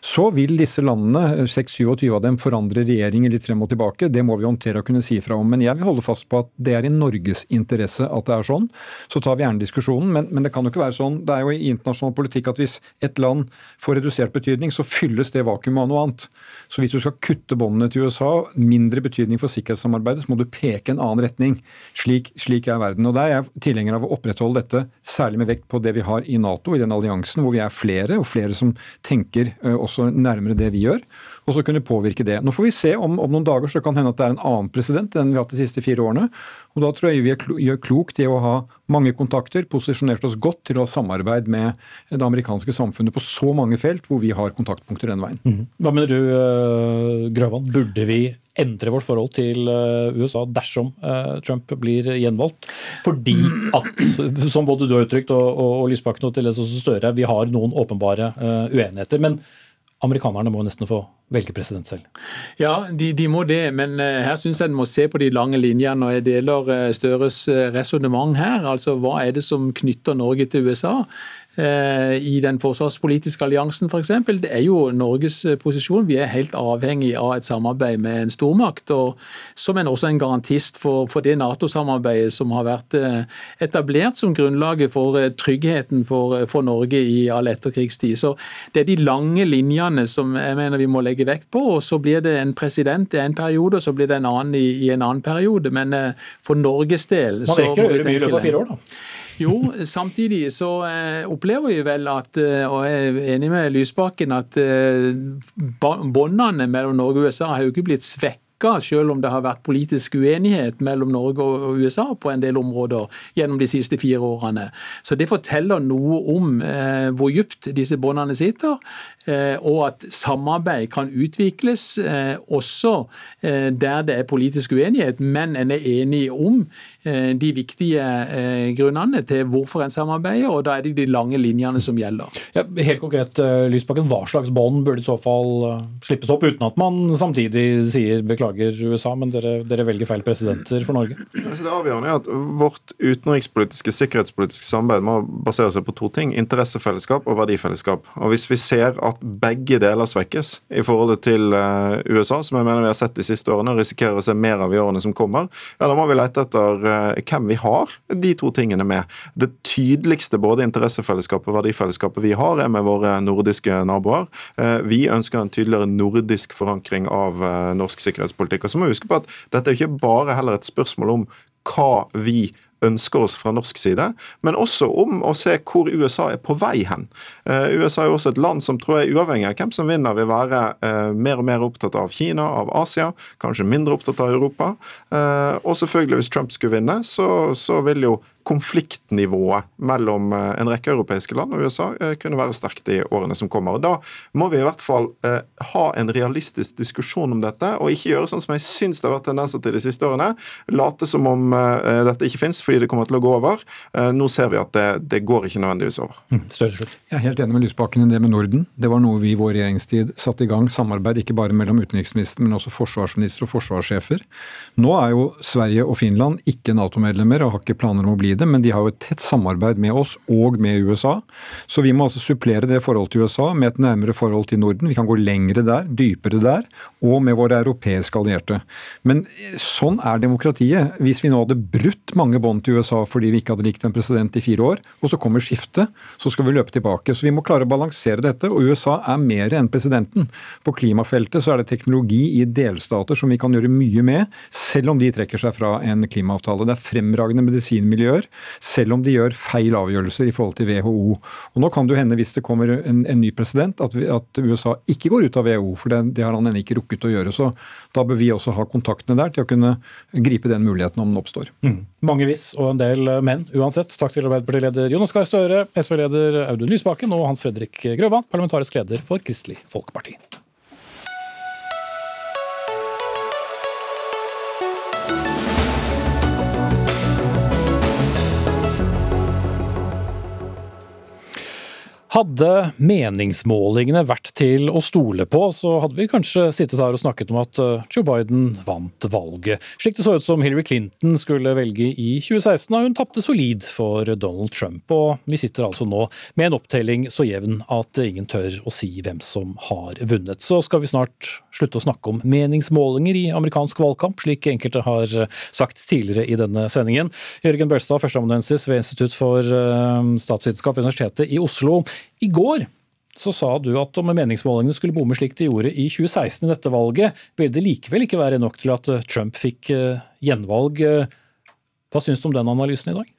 Så vil disse landene, 6-27 av dem, forandre regjeringer litt frem og tilbake. Det må vi håndtere og kunne si fra om. Men jeg vil holde fast på at det er i Norges interesse at det er sånn. Så tar vi gjerne diskusjonen, men, men det kan jo ikke være sånn. Det er jo i internasjonal politikk at hvis et land får redusert betydning, så fylles det vakuumet av noe annet. Så hvis du skal kutte båndene til USA, mindre betydning for sikkerhetssamarbeidet, så må du peke en annen retning. Slik, slik er verden. Og Der er jeg tilhenger av å opprettholde dette, særlig med vekt på det vi har i Nato, i den alliansen hvor vi er flere, og flere som tenker uh, også nærmere det vi gjør, og så kunne påvirke det. Nå får vi se om, om noen dager så kan hende at det er en annen president enn vi har hatt de siste fire årene. og Da tror jeg vi gjør klokt i å ha mange kontakter, posisjonert oss godt til å ha samarbeid med det amerikanske samfunnet på så mange felt hvor vi har kontaktpunkter den veien. Mm. Hva mener du, uh, Grøvan? Burde vi endre vårt forhold til uh, USA dersom uh, Trump blir gjenvalgt? Fordi at, som både du har uttrykt og, og, og Lysbakken og til det Støre, vi har noen åpenbare uenigheter. men amerikanerne må nesten få velge president selv. Ja, de, de må det, men uh, her syns jeg en må se på de lange linjene. og Jeg deler uh, Støres uh, resonnement her. Altså, Hva er det som knytter Norge til USA? I den forsvarspolitiske alliansen f.eks. Det er jo Norges posisjon. Vi er helt avhengig av et samarbeid med en stormakt. og Som en også en garantist for, for det Nato-samarbeidet som har vært etablert som grunnlaget for tryggheten for, for Norge i all etterkrigstid. Så Det er de lange linjene som jeg mener vi må legge vekt på. og Så blir det en president i en periode, og så blir det en annen i, i en annen periode. Men for Norges del Man rekker å gjøre mye i løpet av fire år, da. Jo, samtidig så uh, opplever vi vel at, uh, og jeg er enig med Lysbakken, at båndene mellom Norge og USA har jo ikke blitt svekket selv om det har vært politisk uenighet mellom Norge og USA på en del områder gjennom de siste fire årene. Så det forteller noe om eh, hvor dypt disse båndene sitter. Eh, og at samarbeid kan utvikles eh, også eh, der det er politisk uenighet, men en er enig om de viktige grunnene til hvorfor en samarbeider, og da er det de lange linjene som gjelder. Ja, helt konkret, Lysbakken, Hva slags bånd burde i så fall slippes opp, uten at man samtidig sier beklager USA, men dere, dere velger feil presidenter for Norge? Altså, det avgjørende er at Vårt utenrikspolitiske sikkerhetspolitiske samarbeid må basere seg på to ting. Interessefellesskap og verdifellesskap. Og Hvis vi ser at begge deler svekkes i forholdet til eh, USA, som jeg mener vi har sett de siste årene, og risikerer å se mer av i årene som kommer, ja, da må vi lete etter eh, hvem vi har de to tingene med. Det tydeligste både interessefellesskapet og verdifellesskapet vi har, er med våre nordiske naboer. Eh, vi ønsker en tydeligere nordisk forankring av norsk sikkerhetspolitikk. Og så må vi huske på at dette er ikke bare heller et spørsmål om hva vi ønsker oss fra norsk side, men også om å se hvor USA er på vei hen. Uh, USA er også et land som tror jeg uavhengig av hvem som vinner, vil være uh, mer og mer opptatt av Kina, av Asia, kanskje mindre opptatt av Europa. Uh, og selvfølgelig, hvis Trump skulle vinne, så, så vil jo konfliktnivået mellom eh, en rekke europeiske land og USA eh, kunne være sterkt i årene som kommer. Og Da må vi i hvert fall eh, ha en realistisk diskusjon om dette, og ikke gjøre sånn som jeg syns det har vært tendenser til de siste årene. Late som om dette ikke fins fordi det kommer til å gå over. Nå ser vi at det, det går ikke nødvendigvis over. Mm, jeg er helt enig med Lysbakken i det med Norden. Det var noe vi i vår regjeringstid satte i gang. Samarbeid ikke bare mellom utenriksministeren, men også forsvarsminister og forsvarssjefer. Nå er jo Sverige og Finland ikke Nato-medlemmer og har ikke planer om å bli det, men de har jo et tett samarbeid med oss og med USA. Så vi må altså supplere det forholdet til USA med et nærmere forhold til Norden. Vi kan gå lengre der, dypere der, og med våre europeiske allierte. Men sånn er demokratiet. Hvis vi nå hadde brutt mange bånd til USA fordi vi ikke hadde likt en president i fire år, og så kommer skiftet, så skal vi løpe tilbake. Så vi må klare å balansere dette, og USA er mer enn presidenten. På klimafeltet så er det teknologi i delstater som vi kan gjøre mye med, selv om de trekker seg fra en klimaavtale. Det er fremragende medisinmiljøer gjør, selv om de gjør feil avgjørelser i forhold til WHO. Og Nå kan det jo hende, hvis det kommer en, en ny president, at, vi, at, USA ikke går ut av WHO, for det, det har han ennå ikke rukket å gjøre. Så da bør vi også ha kontaktene der til å kunne gripe den muligheten om den oppstår. Mm. Mange hvis og en del menn uansett. Takk til Arbeiderpartileder Jonas Gahr Støre, SV-leder Audun Lysbakken og Hans Fredrik Grøvan, parlamentarisk leder for Kristelig Folkeparti. Hadde meningsmålingene vært til å stole på, så hadde vi kanskje sittet her og snakket om at eh, Joe Biden vant valget, slik det så ut som Hillary Clinton skulle velge i 2016 da hun tapte solid for Donald Trump. Og vi sitter altså nå med en opptelling så jevn at ingen tør å si hvem som har vunnet. Så skal vi snart slutte å snakke om meningsmålinger i amerikansk valgkamp, slik enkelte har sagt tidligere i denne sendingen. Jørgen Børstad, førsteamanuensis ved Institutt for eh, statsvitenskap ved Universitetet i Oslo. I går så sa du at om meningsmålingene skulle bomme slik de gjorde i 2016 i dette valget, ville det likevel ikke være nok til at eh, Trump fikk eh, gjenvalg. Hva syns du om den analysen i dag?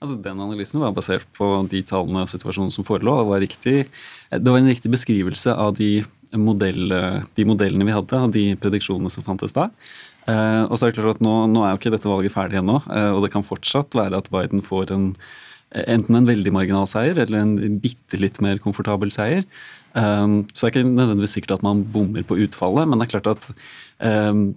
Altså, Den analysen var basert på de tallene og situasjonen som forelå. og var riktig. Det var en riktig beskrivelse av de, modell, de modellene vi hadde, av de prediksjonene som fantes da. Eh, og så er det klart at nå, nå er jo ikke dette valget ferdig ennå, eh, og det kan fortsatt være at Biden får en enten en veldig marginal seier eller en bitte litt mer komfortabel seier. Um, så er ikke nødvendigvis sikkert at man bommer på utfallet, men det er klart at um,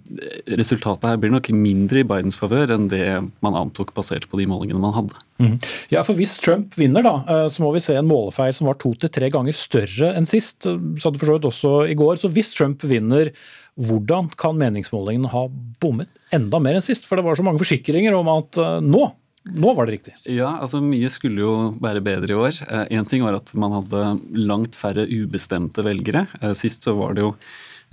resultatet her blir nok mindre i Bidens favør enn det man antok basert på de målingene man hadde. Mm. Ja, for Hvis Trump vinner, da, eh, så må vi se en målefeil som var to til tre ganger større enn sist. Sa du for også i går. Så hvis Trump vinner, hvordan kan meningsmålingene ha bommet enda mer enn sist? For det var så mange forsikringer om at uh, nå nå var det riktig? Ja, altså mye skulle jo være bedre i år. Én eh, ting var at man hadde langt færre ubestemte velgere. Eh, sist så var det jo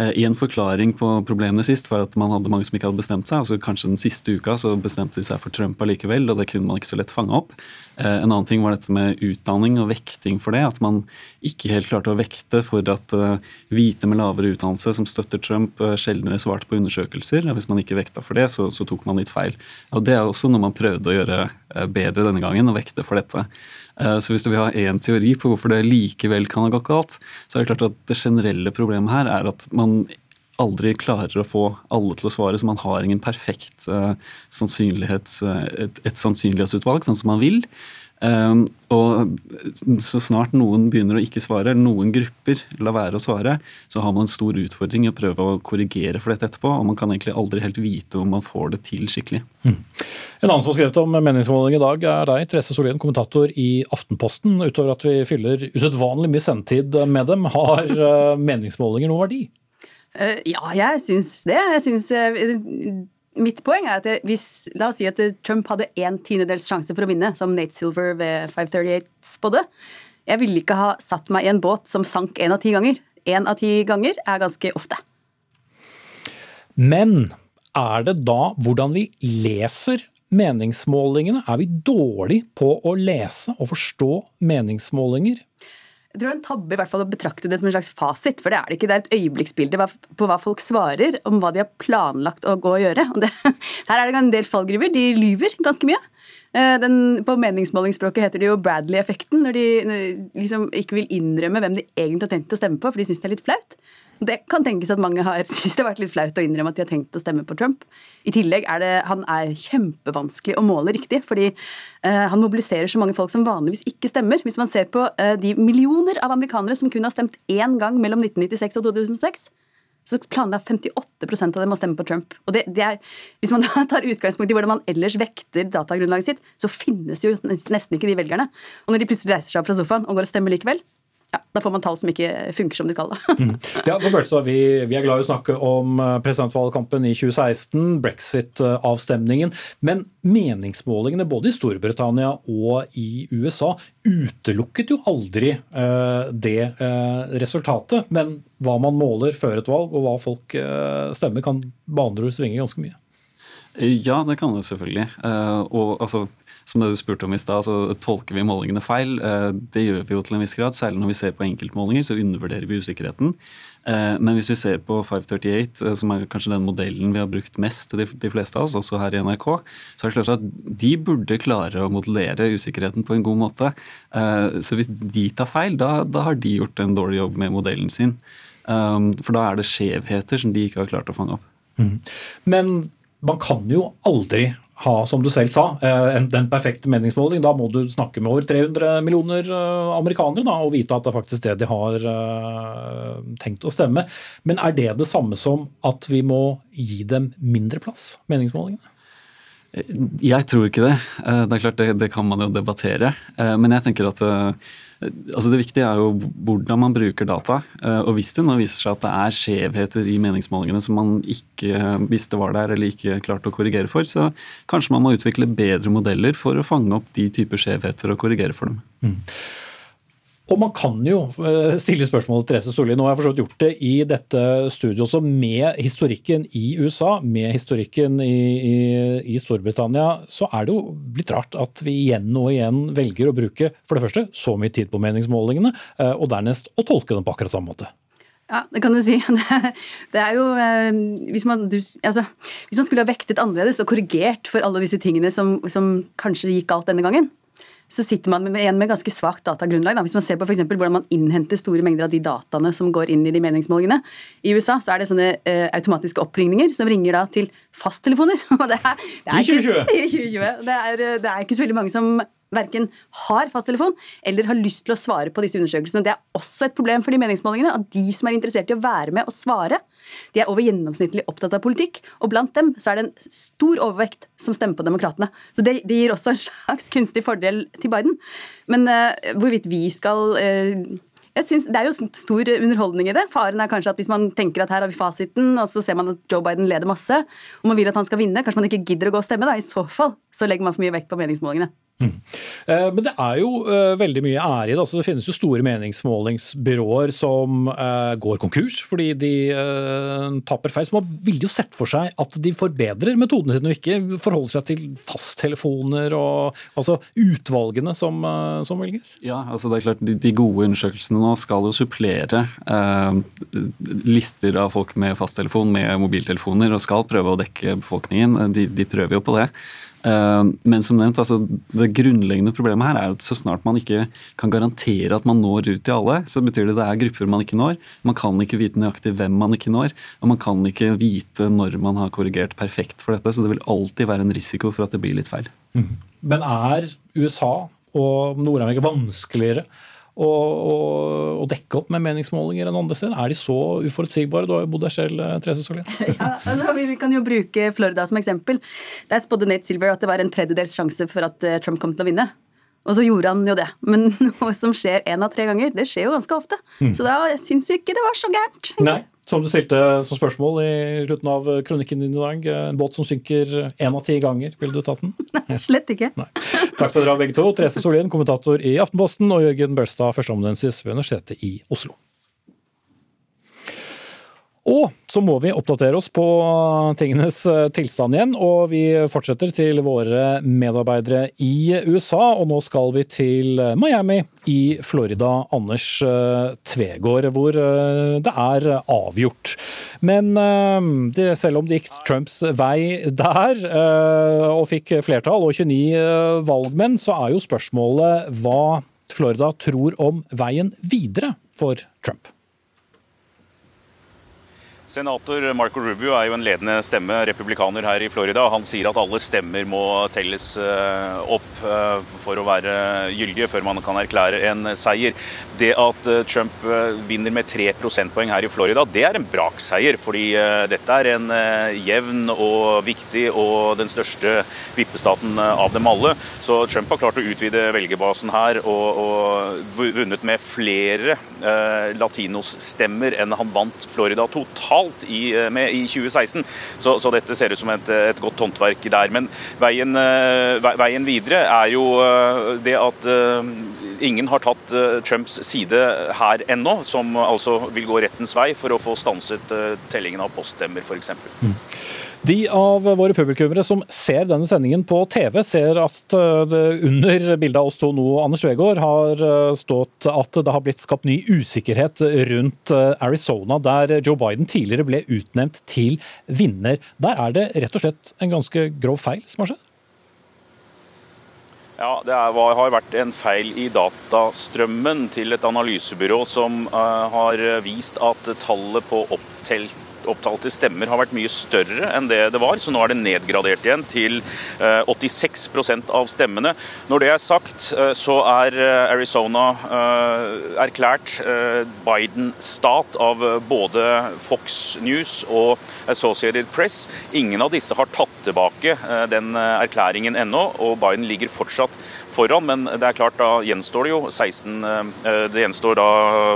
en forklaring på problemene sist var at man hadde mange som ikke hadde bestemt seg. altså Kanskje den siste uka så bestemte de seg for Trump allikevel, og det kunne man ikke så lett fange opp. Eh, en annen ting var dette med utdanning og vekting for det. At man ikke helt klarte å vekte for at eh, hvite med lavere utdannelse som støtter Trump, eh, sjeldnere svarte på undersøkelser. og Hvis man ikke vekta for det, så, så, tok man litt feil. Og Det er også noe man prøvde å gjøre bedre denne gangen, å vekte for dette. Så hvis du vil ha én teori på hvorfor det likevel kan ha gått galt, så er det klart at det generelle problemet her er at man aldri klarer å få alle til å svare, så man har ingen perfekt uh, sannsynlighets, uh, et, et, sannsynlighetsutvalg, sånn som man vil. Um, og så snart noen begynner å ikke svare, eller noen grupper lar være å svare, så har man en stor utfordring i å prøve å korrigere for dette etterpå, og man kan egentlig aldri helt vite om man får det til skikkelig. Mm. En annen som har skrevet om meningsmåling i dag, er deg, Therese Solien, kommentator i Aftenposten. Utover at vi fyller usedvanlig mye sendetid med dem, har uh, meningsmålinger noen verdi? Eh, ja, jeg syns det. Jeg syns eh, Mitt poeng er at hvis La oss si at Trump hadde en tiendedels sjanse for å vinne, som Nate Silver ved 538 spådde. Jeg ville ikke ha satt meg i en båt som sank én av ti ganger. Én av ti ganger er ganske ofte. Men er det da hvordan vi leser meningsmålingene? Er vi dårlig på å lese og forstå meningsmålinger? Jeg tror det er en tabbe i hvert fall å betrakte det som en slags fasit, for det er det ikke. Det er et øyeblikksbilde på hva folk svarer om hva de har planlagt å gå og gjøre. Og det, her er det en del fallgruver. De lyver ganske mye. Eh, den, på meningsmålingsspråket heter det jo Bradley-effekten, når de liksom ikke vil innrømme hvem de egentlig har tenkt å stemme på, for de syns det er litt flaut. Det kan tenkes at mange har syntes det har vært litt flaut å innrømme at de har tenkt å stemme på Trump. I tillegg er det han er kjempevanskelig å måle riktig, fordi eh, han mobiliserer så mange folk som vanligvis ikke stemmer. Hvis man ser på eh, de millioner av amerikanere som kun har stemt én gang mellom 1996 og 2006, så planla 58% av dem å stemme på Trump. Og det, det er, Hvis man tar utgangspunkt i hvordan man ellers vekter datagrunnlaget sitt, så finnes jo nesten ikke de velgerne. Og når de plutselig reiser seg opp fra sofaen og går og stemmer likevel, ja, da får man tall som ikke funker som de skal. Da. mm. Ja, for Bølstad, vi, vi, er glad i å snakke om eh, presidentvalgkampen i 2016, brexit-avstemningen. Men meningsmålingene både i Storbritannia og i USA utelukket jo aldri eh, det eh, resultatet. Men hva man måler før et valg og hva folk eh, stemmer, kan med svinge ganske mye. Ja, det kan det selvfølgelig. Uh, og altså, som det du spurte om i stad, så tolker vi målingene feil. Eh, det gjør vi jo til en viss grad. Særlig når vi ser på enkeltmålinger, så undervurderer vi usikkerheten. Eh, men hvis vi ser på 538, eh, som er kanskje den modellen vi har brukt mest, de fleste av oss, også her i NRK, så er det klart at de burde klare å modellere usikkerheten på en god måte. Så hvis de tar feil, da, da har de gjort en dårlig jobb med modellen sin. For da er det skjevheter som de ikke har klart å fange opp. Mm. Men man kan jo aldri ha, som du selv sa, eh, den perfekte meningsmåling. Da må du snakke med over 300 millioner eh, amerikanere da, og vite at det er faktisk det de har uh, tenkt å stemme. Men er det det samme som at vi må gi dem mindre plass, meningsmålingene? Jeg tror ikke det. Det er klart, det, det kan man jo debattere. Men jeg tenker at Altså Det viktige er jo hvordan man bruker data. Eh, og Hvis det nå viser seg at det er skjevheter i meningsmålingene som man ikke visste var der eller ikke klarte å korrigere for, så kanskje man må utvikle bedre modeller for å fange opp de typer skjevheter og korrigere for dem. Mm. Og man kan jo eh, stille spørsmål til Therese Solli. Nå har jeg forstått gjort det i dette studioet også, med historikken i USA, med historikken i, i, i, Storbritannia. Så er det jo blitt rart at vi igjen og igjen velger å bruke for det første så mye tid på meningsmålingene, eh, og dernest å tolke dem på akkurat samme måte. Ja, det kan du si. Det er jo eh, hvis man, du, altså, hvis man skulle ha vektet annerledes og korrigert for alle disse tingene som, som kanskje gikk galt denne gangen, så sitter man igjen med ganske svakt datagrunnlag. Da. Hvis man ser på for hvordan man innhenter store mengder av de dataene som går inn i de meningsmålingene. I USA så er det sånne eh, automatiske oppringninger som ringer da til fasttelefoner. det er, det er Ikke, I 2020. Det er, det er ikke så veldig mange som verken har fasttelefon eller har lyst til å svare på disse undersøkelsene. Det er også et problem for de meningsmålingene at de som er interessert i å være med og svare, de er over gjennomsnittlig opptatt av politikk. Og blant dem så er det en stor overvekt som stemmer på demokratene. Så det, det gir også en slags kunstig fordel til Biden. Men uh, hvorvidt vi skal uh, jeg synes, Det er jo stor underholdning i det. Faren er kanskje at hvis man tenker at her har vi fasiten, og så ser man at Joe Biden leder masse, og man vil at han skal vinne, kanskje man ikke gidder å gå og stemme. da. I så fall så legger man for mye vekt på meningsmålingene. Mm. Men det er jo eh, veldig mye ære i det. Altså, det finnes jo store meningsmålingsbyråer som uh, går konkurs fordi de taper feil. Så man vil jo sett for seg at de forbedrer metodene sine og ikke forholder seg til fasttelefoner og altså utvalgene som, som, velges. Ja, altså det er klart de, de gode undersøkelsene nå skal jo supplere lister av folk med fasttelefon med mobiltelefoner og skal prøve å dekke befolkningen. De, de prøver jo på det. Eh, men som nevnt, altså, det grunnleggende problemet her er at så snart man ikke kan garantere at man når ut til alle, så betyr det det er grupper man ikke når. Man kan ikke vite nøyaktig hvem man ikke når, og man kan ikke vite når man har korrigert perfekt for dette. Så det vil alltid være en risiko for at det blir litt feil. Mm. Men er USA og Nord-Amerika vanskeligere å, dekke opp med meningsmålinger enn andre steder? Er de så uforutsigbare? Du har jo bodd der selv, eh, Therese Solien. ja, altså, vi kan jo bruke Florida som eksempel. Der spådde Nate Silver at det var en tredjedels sjanse for at eh, Trump kom til å vinne. Og så gjorde han jo det. Men noe som skjer én av tre ganger, det skjer jo ganske ofte. Mm. Så da syns jeg ikke det var så gærent. Nei. Som du stilte som spørsmål i slutten av kronikken din i dag. En båt som synker én av ti ganger. Ville du tatt den? Nei, slett ikke. Nei. Takk skal dere ha begge to. Therese Solien, kommentator i Aftenposten, og Jørgen Børstad, førsteamanuensis ved Universitetet i Oslo. Og så må vi oppdatere oss på tingenes eh, tilstand igjen, og vi fortsetter til våre medarbeidere i USA. Og nå skal vi til Miami i Florida, Anders eh, Tvegård, hvor eh, det er avgjort. Men det, selv om det gikk Trumps vei der, og fikk flertall og 29 valgmenn, så er jo spørsmålet hva Florida tror om veien videre for Trump. Senator Marco Rubio er jo en ledende stemme, republikaner her i Florida. Han sier at alle stemmer må telles eh, opp eh, for å være gyldige før man kan erklære en seier. Det at eh, Trump vinner med tre prosentpoeng her i Florida, det er en brakseier. Fordi dette er en jevn og viktig og den største vippestaten av dem alle. Så Trump har klart å utvide velgerbasen her og, og vunnet med flere latinos-stemmer enn han vant Florida totalt totalt i, eh, med i 2016. Så, så, dette ser ut som et, et godt håndverk der. Men veien, eh, veien, videre er jo eh, det at ingen har tatt Trumps side her ennå, som altså vil gå rettens vei for å få stanset tellingen av poststemmer f.eks. De av våre publikummere som ser denne sendingen på TV, ser at eh, det under bildet av oss to nå, Anders Tvegård, har eh, stått at det har blitt skapt ny usikkerhet rundt eh, Arizona, der Joe Biden tidligere ble utnevnt til vinner. Der er det rett og slett en ganske grov feil som har skjedd? Ja, Det er, har vært en feil i datastrømmen til et analysebyrå som har vist at tallet på opptelt opptalte stemmer har vært mye større enn det det var, så nå er det nedgradert igjen til 86% av stemmene. Når det er sagt, så er Arizona erklært Biden-stat av både Fox News og Associated Press. Ingen av disse har tatt tilbake den erklæringen ennå, og Biden ligger fortsatt foran. Men det er klart, da gjenstår det jo 16 eh, Det gjenstår da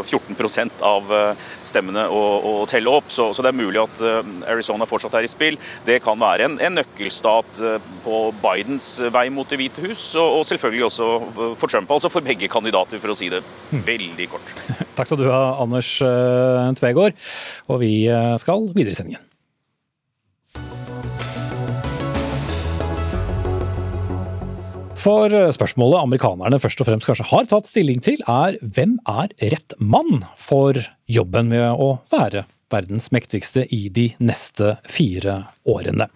14 av eh, stemmene å, å telle opp. Så, så, det er mulig at eh, Arizona fortsatt er i spill. Det kan være en, en nøkkelstat på Bidens vei mot Det hvite hus, og, og, selvfølgelig også for Trump. Altså for begge kandidater, for å si det veldig kort. Takk skal du ha, Anders Tvegård. Og vi skal videre i sendingen. For eh, spørsmålet amerikanerne først og fremst kanskje har tatt stilling til, er hvem er rett mann for jobben med å være verdens mektigste i de neste fire årene.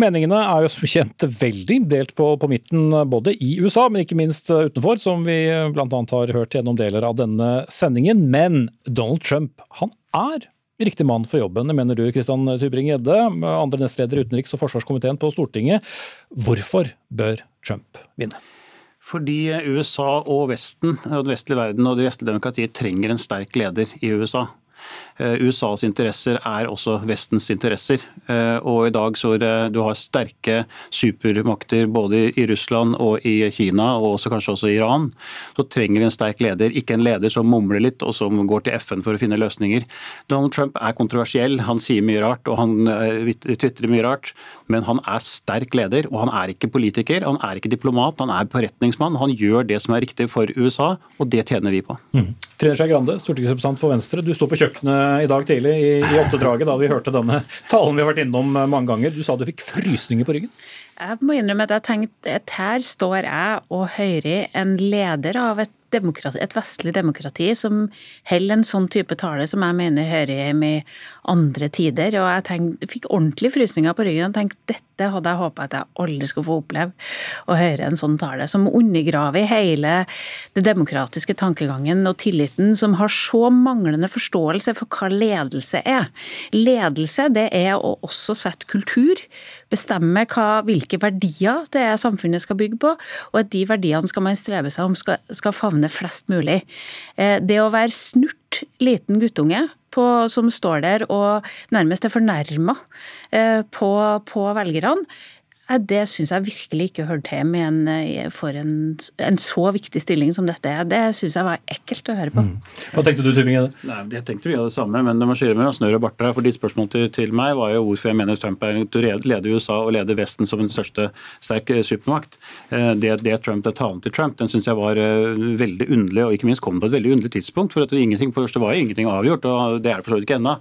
Meningene er jo som kjent veldig delt på, på, midten, både i USA, men ikke minst utenfor, som vi bl.a. har hørt gjennom deler av denne sendingen. Men Donald Trump han er riktig mann for jobben, mener du Kristian Tybring-Gjedde, andre nestleder i utenriks- og forsvarskomiteen på Stortinget. Hvorfor bør Trump vinne? Fordi USA og Vesten, og den vestlige verden og de vestlige demokratiet trenger en sterk leder i USA. Eh, USAs interesser er også Vestens interesser. Eh, og i dag så du har sterke supermakter både i Russland og i Kina, og også kanskje også i Iran, så trenger vi en sterk leder. Ikke en leder som mumler litt og som går til FN for å finne løsninger. Donald Trump er kontroversiell, han sier mye rart og han eh, tvitrer mye rart, men han er sterk leder. Og han er ikke politiker, han er ikke diplomat, han er forretningsmann. Han gjør det som er riktig for USA, og det tjener vi på. Mm. Trine Skei Grande, stortingsrepresentant for Venstre. Du står på kjøkkenet i dag tidlig i, i åttedraget da vi hørte denne talen vi har vært innom mange ganger. Du sa du fikk frysninger på ryggen? Jeg må innrømme at jeg tenkte at her står jeg og hører en leder av et et vestlig demokrati som holder en sånn type tale som jeg mener hører hjemme i andre tider. Og jeg tenk, fikk ordentlig frysninger på ryggen og tenkte dette hadde jeg håpa at jeg aldri skulle få oppleve. Å høre en sånn tale som undergraver hele det demokratiske tankegangen og tilliten, som har så manglende forståelse for hva ledelse er. Ledelse det er å også sette kultur, bestemme hva, hvilke verdier det er samfunnet skal bygge på, og at de verdiene skal man strebe seg om skal, skal favne flest mulig. Eh, det å være snurt liten guttunge på, som står der og nærmest er fornærma eh, på, på velgerne, det syns jeg virkelig ikke hørte hjemme en, eh, for en, en, så viktig stilling som dette er. Det syns jeg var ekkelt å høre på. Mm. Hva tenkte du, Tybring? Nei, Jeg tenkte vi hadde det samme, men det må skille mellom snørr og barter. For ditt spørsmål til, til, meg var jo hvorfor jeg mener Trump er å lede USA og lede Vesten som den største sterk eh, supermakt. Eh, det, det Trump, det talen til Trump den syns jeg var veldig underlig, og ikke minst kom på et veldig underlig tidspunkt. For at det, ingenting, for det var ingenting avgjort, og det er det for så vidt ikke ennå.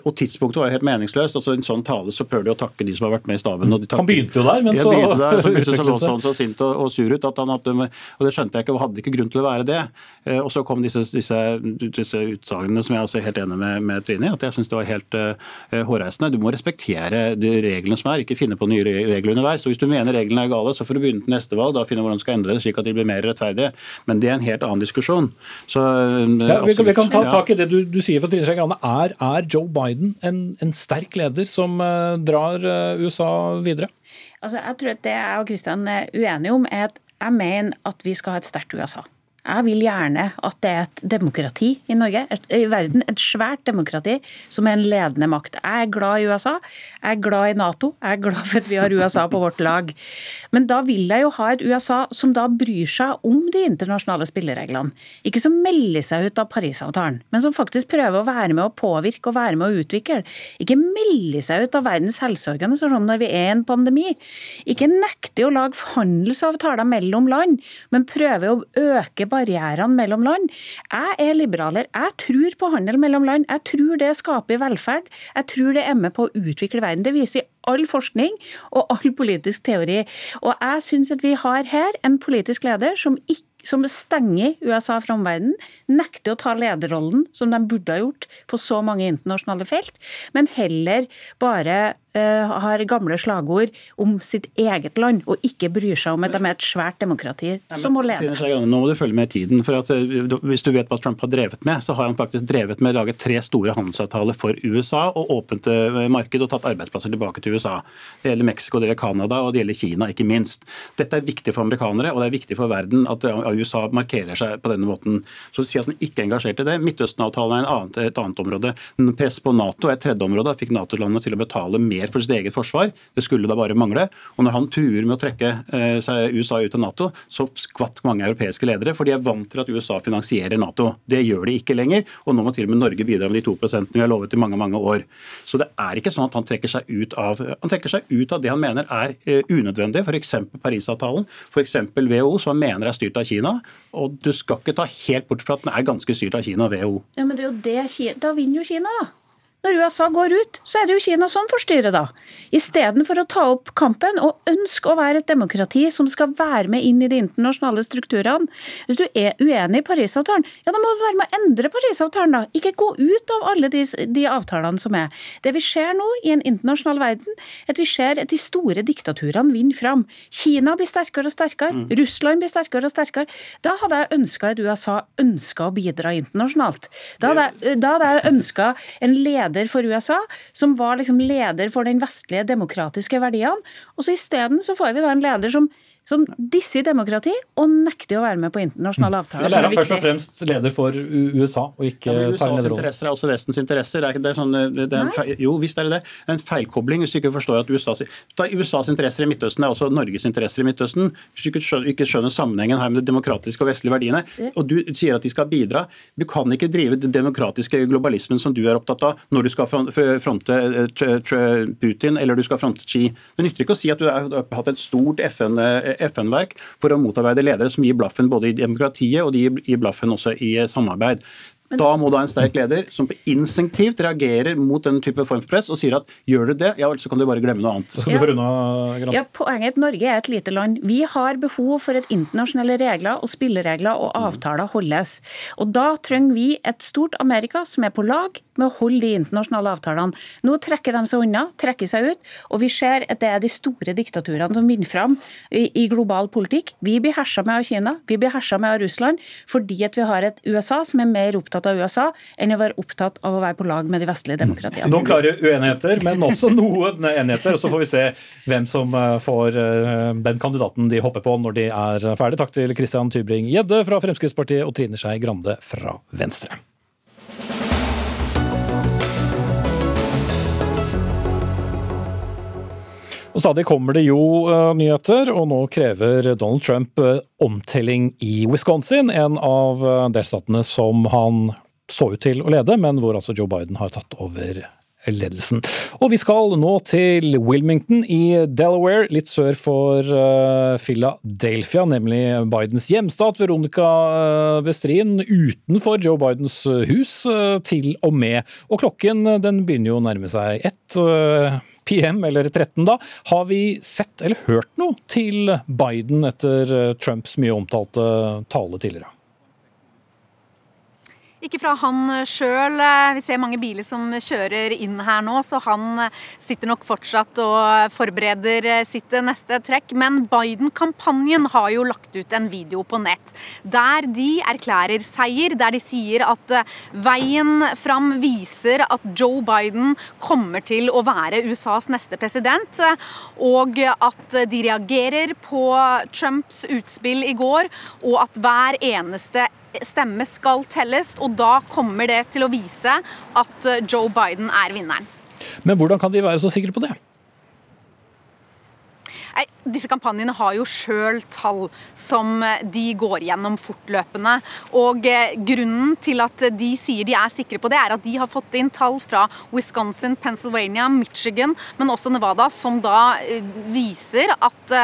Og tidspunktet var jo helt meningsløst. altså En sånn tale så prøver de å takke de som har vært med i staben. Han begynte jo der men så jeg der, så plutselig så, så sint og, og, sur ut at han hadde, og det skjønte jeg ikke, og hadde ikke grunn til å være det. Eh, og så kom disse, disse, disse utsagnene som jeg er helt enig med, med Trine i, at jeg syns det var helt uh, hårreisende. Du må respektere de reglene som er, ikke finne på nye regler underveis. Og hvis du mener reglene er gale, så får du begynne til neste valg, da finne hvordan du skal endre det slik at de blir mer rettferdige. Men det er en helt annen diskusjon. Så, uh, ja, vi, kan, vi, kan, ta tak i det du, du sier for Trine Skei Grande. Er, er, Joe Biden en, en sterk leder som uh, drar USA videre? Altså, jeg tror at Det jeg og Kristian er uenige om, er at jeg mener at vi skal ha et sterkt USA. Jeg vil gjerne at det er et demokrati i Norge, et, i verden, et svært demokrati som er en ledende makt. Jeg er glad i USA, jeg er glad i Nato, jeg er glad for at vi har USA på vårt lag. Men da vil jeg jo ha et USA som da bryr seg om de internasjonale spillereglene. Ikke som melder seg ut av Parisavtalen, men som faktisk prøver å være med å påvirke og være med å utvikle. Ikke melder seg ut av Verdens helseorganisasjon når vi er i en pandemi. Ikke nekter å lage handelsavtaler mellom land, men prøver å øke barrierene mellom land. Jeg er liberaler. Jeg tror på handel mellom land. Jeg tror det skaper velferd. Jeg tror det er med på å utvikle verden. Det viser all forskning og all politisk teori. Og jeg syns at vi har her en politisk leder som ikke som stenger USA fra omverdenen, nekter å ta lederrollen som de burde ha gjort på så mange internasjonale felt, men heller bare har gamle slagord om sitt eget land, og ikke bryr seg om at de er et svært demokrati som må lede. Nå må du følge med i tiden. for at uh, Hvis du vet hva Trump har drevet med, så har han faktisk drevet med å lage tre store handelsavtaler for USA og åpent marked og tatt arbeidsplasser tilbake til USA. Det gjelder Mexico, det gjelder Canada og det gjelder Kina, ikke minst. Dette er viktig for amerikanere, og det er viktig for verden at USA markerer seg på denne måten. Så å si at han ikke er engasjert i det. Midtøsten-avtalen er annet, et annet område. Press på Nato er et tredje område. Da fikk Nato-landene til å betale mer for sitt eget forsvar. Det skulle da bare mangle. Og når han truer med å trekke eh, USA ut av Nato, så skvatt mange europeiske ledere, for de er vant til at USA finansierer Nato. Det gjør de ikke lenger, og nå må til og med Norge bidra med de to prosentene vi har lovet i mange mange år. Så det er ikke sånn at han trekker seg ut av, han seg ut av det han mener er eh, unødvendig, f.eks. Parisavtalen, f.eks. WHO, som han mener er styrt av Kina. Og du skal ikke ta helt bort fra at den er ganske styrt av Kina og WHO. Ja, men det er jo det, Da vinner jo Kina, da. Når USA går ut, så er det jo Kina som får styre, da. Istedenfor å ta opp kampen og ønske å være et demokrati som skal være med inn i de internasjonale strukturene. Hvis du er uenig i Parisavtalen, ja da må du være med å endre Parisavtalen, da. Ikke gå ut av alle de, de avtalene som er. Det vi ser nå i en internasjonal verden, er at vi ser at de store diktaturene vinner fram. Kina blir sterkere og sterkere, mm. Russland blir sterkere og sterkere. Da hadde jeg ønska at USA ønska å bidra internasjonalt. Da hadde jeg, da hadde jeg ønska en leder leder for USA, som var liksom leder for den vestlige demokratiske verdiene. Og så isteden så får vi da en leder som som disser demokrati og nekter å være med på internasjonale avtaler. Det er han først og fremst leder for USA, og ikke ja, USAs interesser er også Vestens interesser. Det er, sånn, det er en, jo, visst er det det. Det er En feilkobling hvis du ikke forstår at USAs, USAs interesser i Midtøsten er også Norges interesser i Midtøsten. Hvis du ikke skjønner, ikke skjønner sammenhengen her med de demokratiske og vestlige verdiene, og du sier at de skal bidra Du kan ikke drive den demokratiske globalismen som du er opptatt av, når du skal fronte eh, Putin eller du skal fronte Xi. Det nytter ikke å si at du har hatt et stort FN FN-verk for å motarbeide ledere som gir blaffen både i demokratiet og de gir blaffen også i samarbeid. Da må du ha en sterk leder som instinktivt reagerer mot den type form for press og sier at gjør du det, ja vel, så kan du bare glemme noe annet. Så skal du få unna, ja, poenget er at Norge er et lite land. Vi har behov for at internasjonale regler og spilleregler og avtaler holdes. Og Da trenger vi et stort Amerika som er på lag med å holde de internasjonale avtalene. Nå trekker de seg unna, trekker seg ut, og vi ser at det er de store diktaturene som vinner fram i, i global politikk. Vi blir hersa med av Kina, vi blir hersa med av Russland, fordi at vi har et USA som er mer opptatt av USA enn å være opptatt av å være på lag med de vestlige demokratiene. Noen klare uenigheter, men også noen enigheter. og Så får vi se hvem som eh, får eh, den kandidaten de hopper på når de er ferdig. Takk til Christian Tybring-Gjedde fra Fremskrittspartiet og Trine Skei Grande fra Venstre. Og Stadig kommer det jo uh, nyheter, og nå krever Donald Trump uh, omtelling i Wisconsin, en av uh, delstatene som han så ut til å lede, men hvor altså Joe Biden har tatt over ledelsen. Og vi skal nå til Wilmington i Delaware, litt sør for Philadelphia, nemlig Bidens hjemstat. Veronica Westrin utenfor Joe Bidens hus til og med. Og klokken den begynner jo å nærme seg ett PM, eller 13 da. Har vi sett eller hørt noe til Biden etter eh, Trumps mye omtalte tale tidligere? Ikke fra han sjøl. Vi ser mange biler som kjører inn her nå, så han sitter nok fortsatt og forbereder sitt neste trekk. Men Biden-kampanjen har jo lagt ut en video på nett der de erklærer seier. Der de sier at veien fram viser at Joe Biden kommer til å være USAs neste president. Og at de reagerer på Trumps utspill i går, og at hver eneste stemme skal telles, og da kommer det til å vise at eh, Joe Biden er vinneren. Men hvordan kan de være så sikre på det? Disse kampanjene har jo sjøl tall som eh, de går gjennom fortløpende. Og eh, Grunnen til at de sier de er sikre på det, er at de har fått inn tall fra Wisconsin, Pennsylvania, Michigan, men også Nevada, som da eh, viser at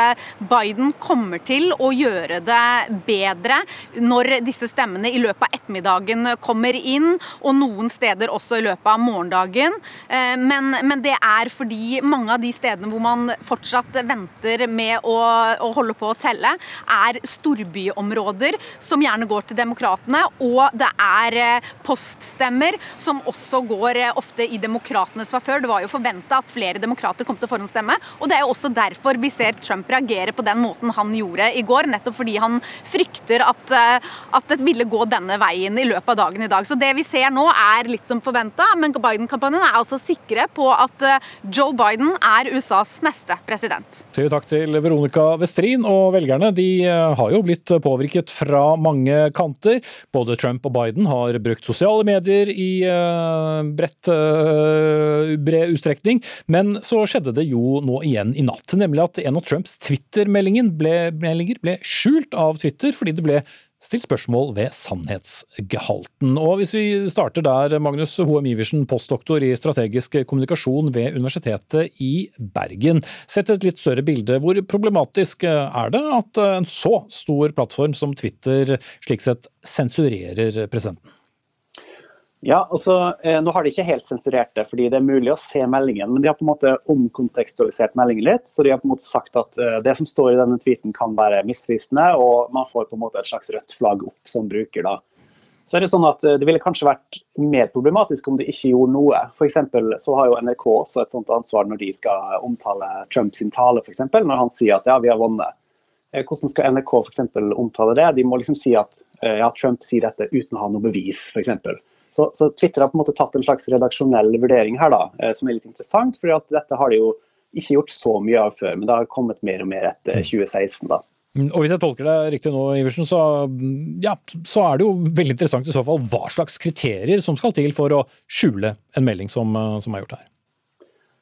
Biden kommer til å gjøre det bedre når disse stemmene i løpet av ettermiddagen kommer inn, og noen steder også i løpet av morgendagen. Men, men det er fordi mange av de stedene hvor man fortsatt venter med å, å holde på å telle, er storbyområder som gjerne går til demokratene, og det er eh, poststemmer som også går eh, ofte i demokratenes favør. Det var jo forventa at flere demokrater kom til å forhåndsstemme, og det er jo også derfor vi ser Trump reagere på den måten han gjorde i går, nettopp fordi han frykter at, eh, at det ville gå denne veien i løpet av dagen i dag. Så det vi ser nå er litt som forventa, men Biden-kampanjen er også sikre på at Joe Biden er USAs neste president. Takk til Veronica Westrin, og velgerne de har jo blitt påvirket fra mange kanter. Både Trump og Biden har brukt sosiale medier i uh, bredt, uh, bred utstrekning, men så skjedde det jo nå igjen i natt, nemlig at en av Trumps Twitter-meldinger ble, ble skjult av Twitter fordi det ble stilt spørsmål ved sannhetsgehalten. Og Hvis vi starter der, Magnus Hoem Iversen, postdoktor i strategisk kommunikasjon ved Universitetet i Bergen. Sett et litt større bilde, hvor problematisk er det at en så stor plattform som Twitter slik sett sensurerer presidenten? Ja, altså, eh, Nå har de ikke helt sensurert det, fordi det er mulig å se meldingen. Men de har på en måte omkontekstualisert meldingen litt. Så de har på en måte sagt at uh, det som står i denne tweeten kan være misvisende, og man får på en måte et slags rødt flagg opp som bruker. da. Så er Det sånn at uh, det ville kanskje vært mer problematisk om de ikke gjorde noe. For så har jo NRK også et sånt ansvar når de skal omtale Trumps tale, f.eks. Når han sier at ja, vi har vunnet. Hvordan skal NRK for omtale det? De må liksom si at ja, Trump sier dette uten å ha noe bevis, f.eks. Så, så, Twitter har på en måte tatt en slags redaksjonell vurdering her, da, eh, som er litt interessant. for dette har de jo ikke gjort så mye av før, men det har kommet mer og mer etter 2016. da. Mm, og Hvis jeg tolker deg riktig nå, Iversen, så, mm, ja, så er det jo veldig interessant i så fall hva slags kriterier som skal til for å skjule en melding som, eh, som er gjort her.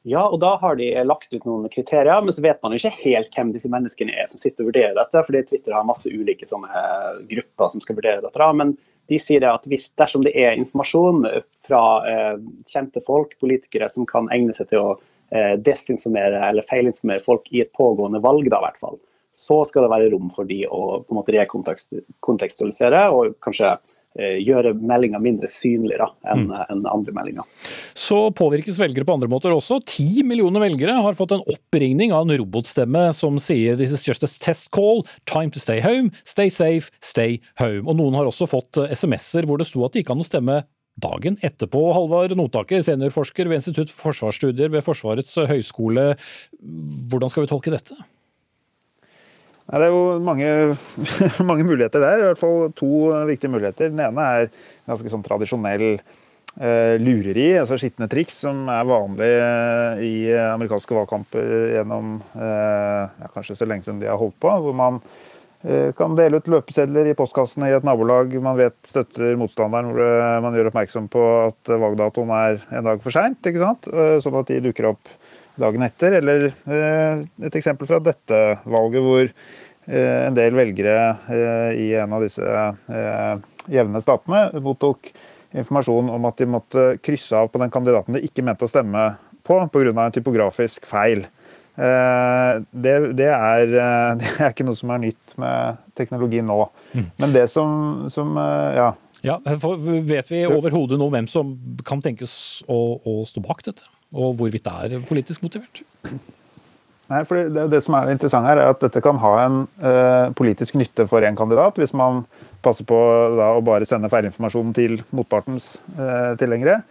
Ja, og da har de lagt ut noen kriterier, men så vet man jo ikke helt hvem disse menneskene er som sitter og vurderer dette, fordi Twitter har masse ulike sånne grupper som skal vurdere dette. Men de sier at hvis, dersom det er informasjon fra eh, kjente folk, politikere, som kan egne seg til å eh, desinformere eller feilinformere folk i et pågående valg, da, hvert fall, så skal det være rom for de å på en måte rekontekstualisere og kanskje Eh, gjøre meldinga mindre synlig enn mm. en andre meldinger. Så påvirkes velgere på andre måter også. Ti millioner velgere har fått en oppringning av en robotstemme som sier 'This is just a test call. Time to stay home. Stay safe. Stay home'. Og noen har også fått eh, SMS-er hvor det sto at det gikk an å stemme dagen etterpå. Halvard Notaker, seniorforsker ved Institutt for forsvarsstudier ved Forsvarets høgskole. Hvordan skal vi tolke dette? Det er jo mange, mange, muligheter der. I hvert fall to viktige muligheter. Den ene er ganske sånn tradisjonell eh, lureri, altså skitne triks, som er vanlig eh, i amerikanske valgkamper gjennom eh, ja, kanskje så lenge som de har holdt på. Hvor man kan dele ut løpesedler i postkassene i et nabolag man vet støtter motstanderen, hvor man gjør oppmerksom på at valgdatoen er en dag for seint, sånn at de dukker opp dagen etter. Eller eh, et eksempel fra dette valget, hvor eh, en del velgere eh, i en av disse jevne statene mottok informasjon om at de måtte krysse av på den kandidaten de ikke mente å stemme på pga. en typografisk feil. Det, det, er, det, er, ikke noe som er nytt med teknologi nå. Mm. Men det som, som ja. ja vet vi overhodet noe om hvem som kan tenkes å, å stå bak dette? Og hvorvidt det er politisk motivert? Nei, for det, det, som er interessant her, er at dette kan ha en eh, politisk nytte for en kandidat, hvis man passer på da, å bare sende feilinformasjon til motpartens eh, tilhengere.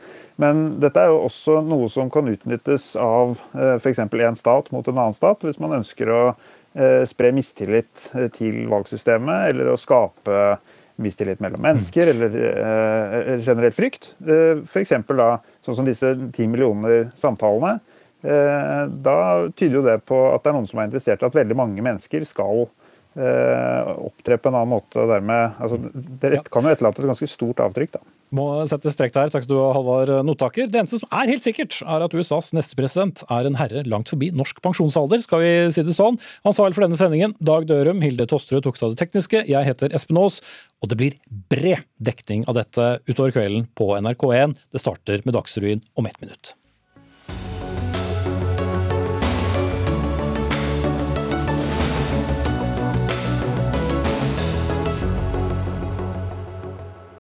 Men dette er jo også noe som kan utnyttes av eh, f.eks. en stat mot en annen stat, hvis man ønsker å eh, spre mistillit til valgsystemet eller å skape mistillit mellom mennesker eller, eller generelt frykt. Uh, F.eks. da sånn som disse ti millioner samtalene, eh, da tyder jo det på at det er noen som er interessert i at veldig mange mennesker skal eh, opptre på en annen måte. og dermed, altså, Det kan jo etterlate et ganske stort avtrykk. da. Må sette strek der. Takk skal du ha, Halvard Notaker. Det eneste som er helt sikkert, er at USAs neste president er en herre langt forbi norsk pensjonsalder, skal vi si det sånn. Ansvarlig for denne sendingen, Dag Dørum, Hilde Tosterud tok seg av det tekniske. Jeg heter Espen Aas, og det blir bred dekning av dette utover kvelden på NRK1. Det starter med Dagsrevyen om ett minutt.